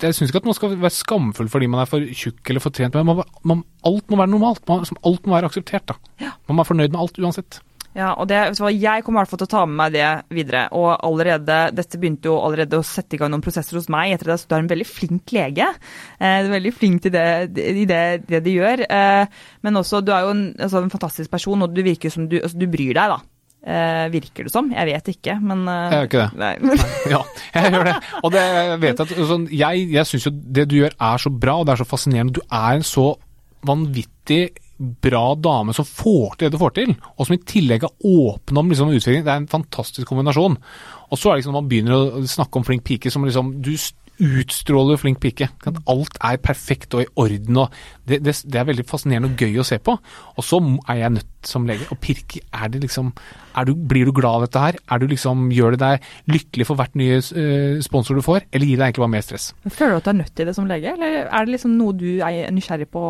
Jeg syns ikke at man skal være skamfull fordi man er for tjukk eller for trent, men man, man, alt må være normalt. Man, alt må være akseptert. da. Man være fornøyd med alt uansett. Ja, og det, Jeg kommer i hvert fall til å ta med meg det videre. og allerede, Dette begynte jo allerede å sette i gang noen prosesser hos meg. etter det, så Du er en veldig flink lege. Eh, du er veldig flink til det, i det, det du gjør. Eh, men også, du er jo en, altså, en fantastisk person, og du virker som du, altså, du bryr deg. da. Eh, virker det som? Jeg vet ikke, men eh, Jeg gjør ikke det. Nei. [LAUGHS] Ja, jeg gjør det. Og det, jeg vet at sånn, Jeg, jeg syns jo det du gjør er så bra, og det er så fascinerende. Du er en så vanvittig bra dame som får til det du får til, og som i tillegg er åpen om liksom, utvikling. Det er en fantastisk kombinasjon. Og så er det liksom når man begynner å snakke om flink pike, som liksom Du utstråler flink pike. Alt er perfekt og i orden. og det, det, det er veldig fascinerende og gøy å se på. Og så er jeg nødt som lege å pirke Er det liksom er du, Blir du glad av dette her? Er du liksom, Gjør det deg lykkelig for hvert nye eh, sponsor du får, eller gir det egentlig bare mer stress? Føler du at du er nødt til det som lege, eller er det liksom noe du er nysgjerrig på?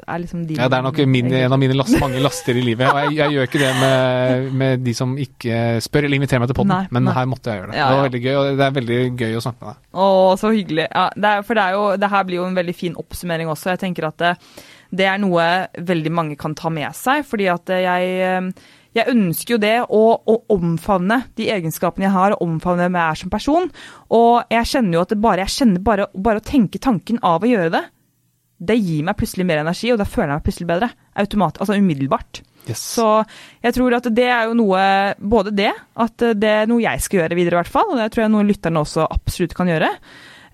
Er liksom din Ja, Det er nok min, en av mine last, mange laster i livet. Og jeg, jeg gjør ikke det med, med de som ikke spør eller inviterer meg til podden, men nei. her måtte jeg gjøre det. Ja, Det var veldig gøy, og det er veldig gøy å snakke med deg. Å, så hyggelig. Ja, det er, for det, er jo, det her blir jo en veldig fin oppsummering også. Jeg tenker at det, det er noe veldig mange kan ta med seg. fordi at jeg, eh, jeg ønsker jo det å, å omfavne de egenskapene jeg har, og omfavne hvem jeg er som person. Og jeg kjenner jo at bare, jeg kjenner bare, bare å tenke tanken av å gjøre det, det gir meg plutselig mer energi, og da føler jeg meg plutselig bedre. Automat, altså umiddelbart. Yes. Så jeg tror at det er jo noe Både det, at det er noe jeg skal gjøre videre, i hvert fall. Og det tror jeg noen noe lytterne også absolutt kan gjøre.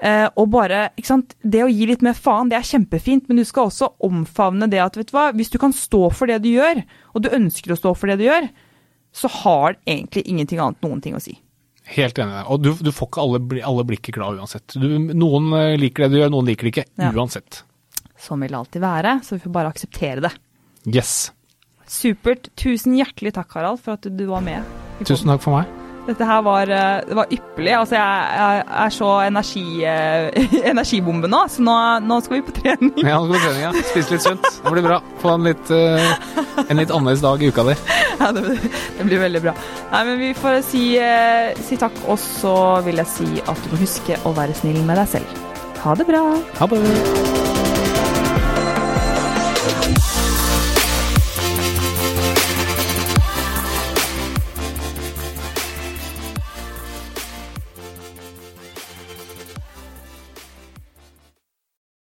Eh, og bare, ikke sant, Det å gi litt mer faen, det er kjempefint, men du skal også omfavne det at vet du hva, hvis du kan stå for det du gjør, og du ønsker å stå for det du gjør, så har det egentlig ingenting annet noen ting å si. Helt enig. Og du, du får ikke alle, alle blikket glad uansett. Du, noen eh, liker det du gjør, noen liker det ikke. Ja. Uansett. Sånn vil det alltid være, så vi får bare akseptere det. Yes. Supert. Tusen hjertelig takk, Harald, for at du var med. Tusen takk for meg. Dette her var, eh, det var ypperlig. Altså, jeg, jeg er så energi, eh, [LAUGHS] energibombe nå, så nå, nå skal vi på trening. Ja, nå skal vi på trening, ja. Spise litt sunt. Det blir bra. Få en litt, eh, en litt annerledes dag i uka di. Ja, det, det blir veldig bra. Nei, men Vi får si, si takk, og så vil jeg si at du må huske å være snill med deg selv. Ha det bra. Ha det.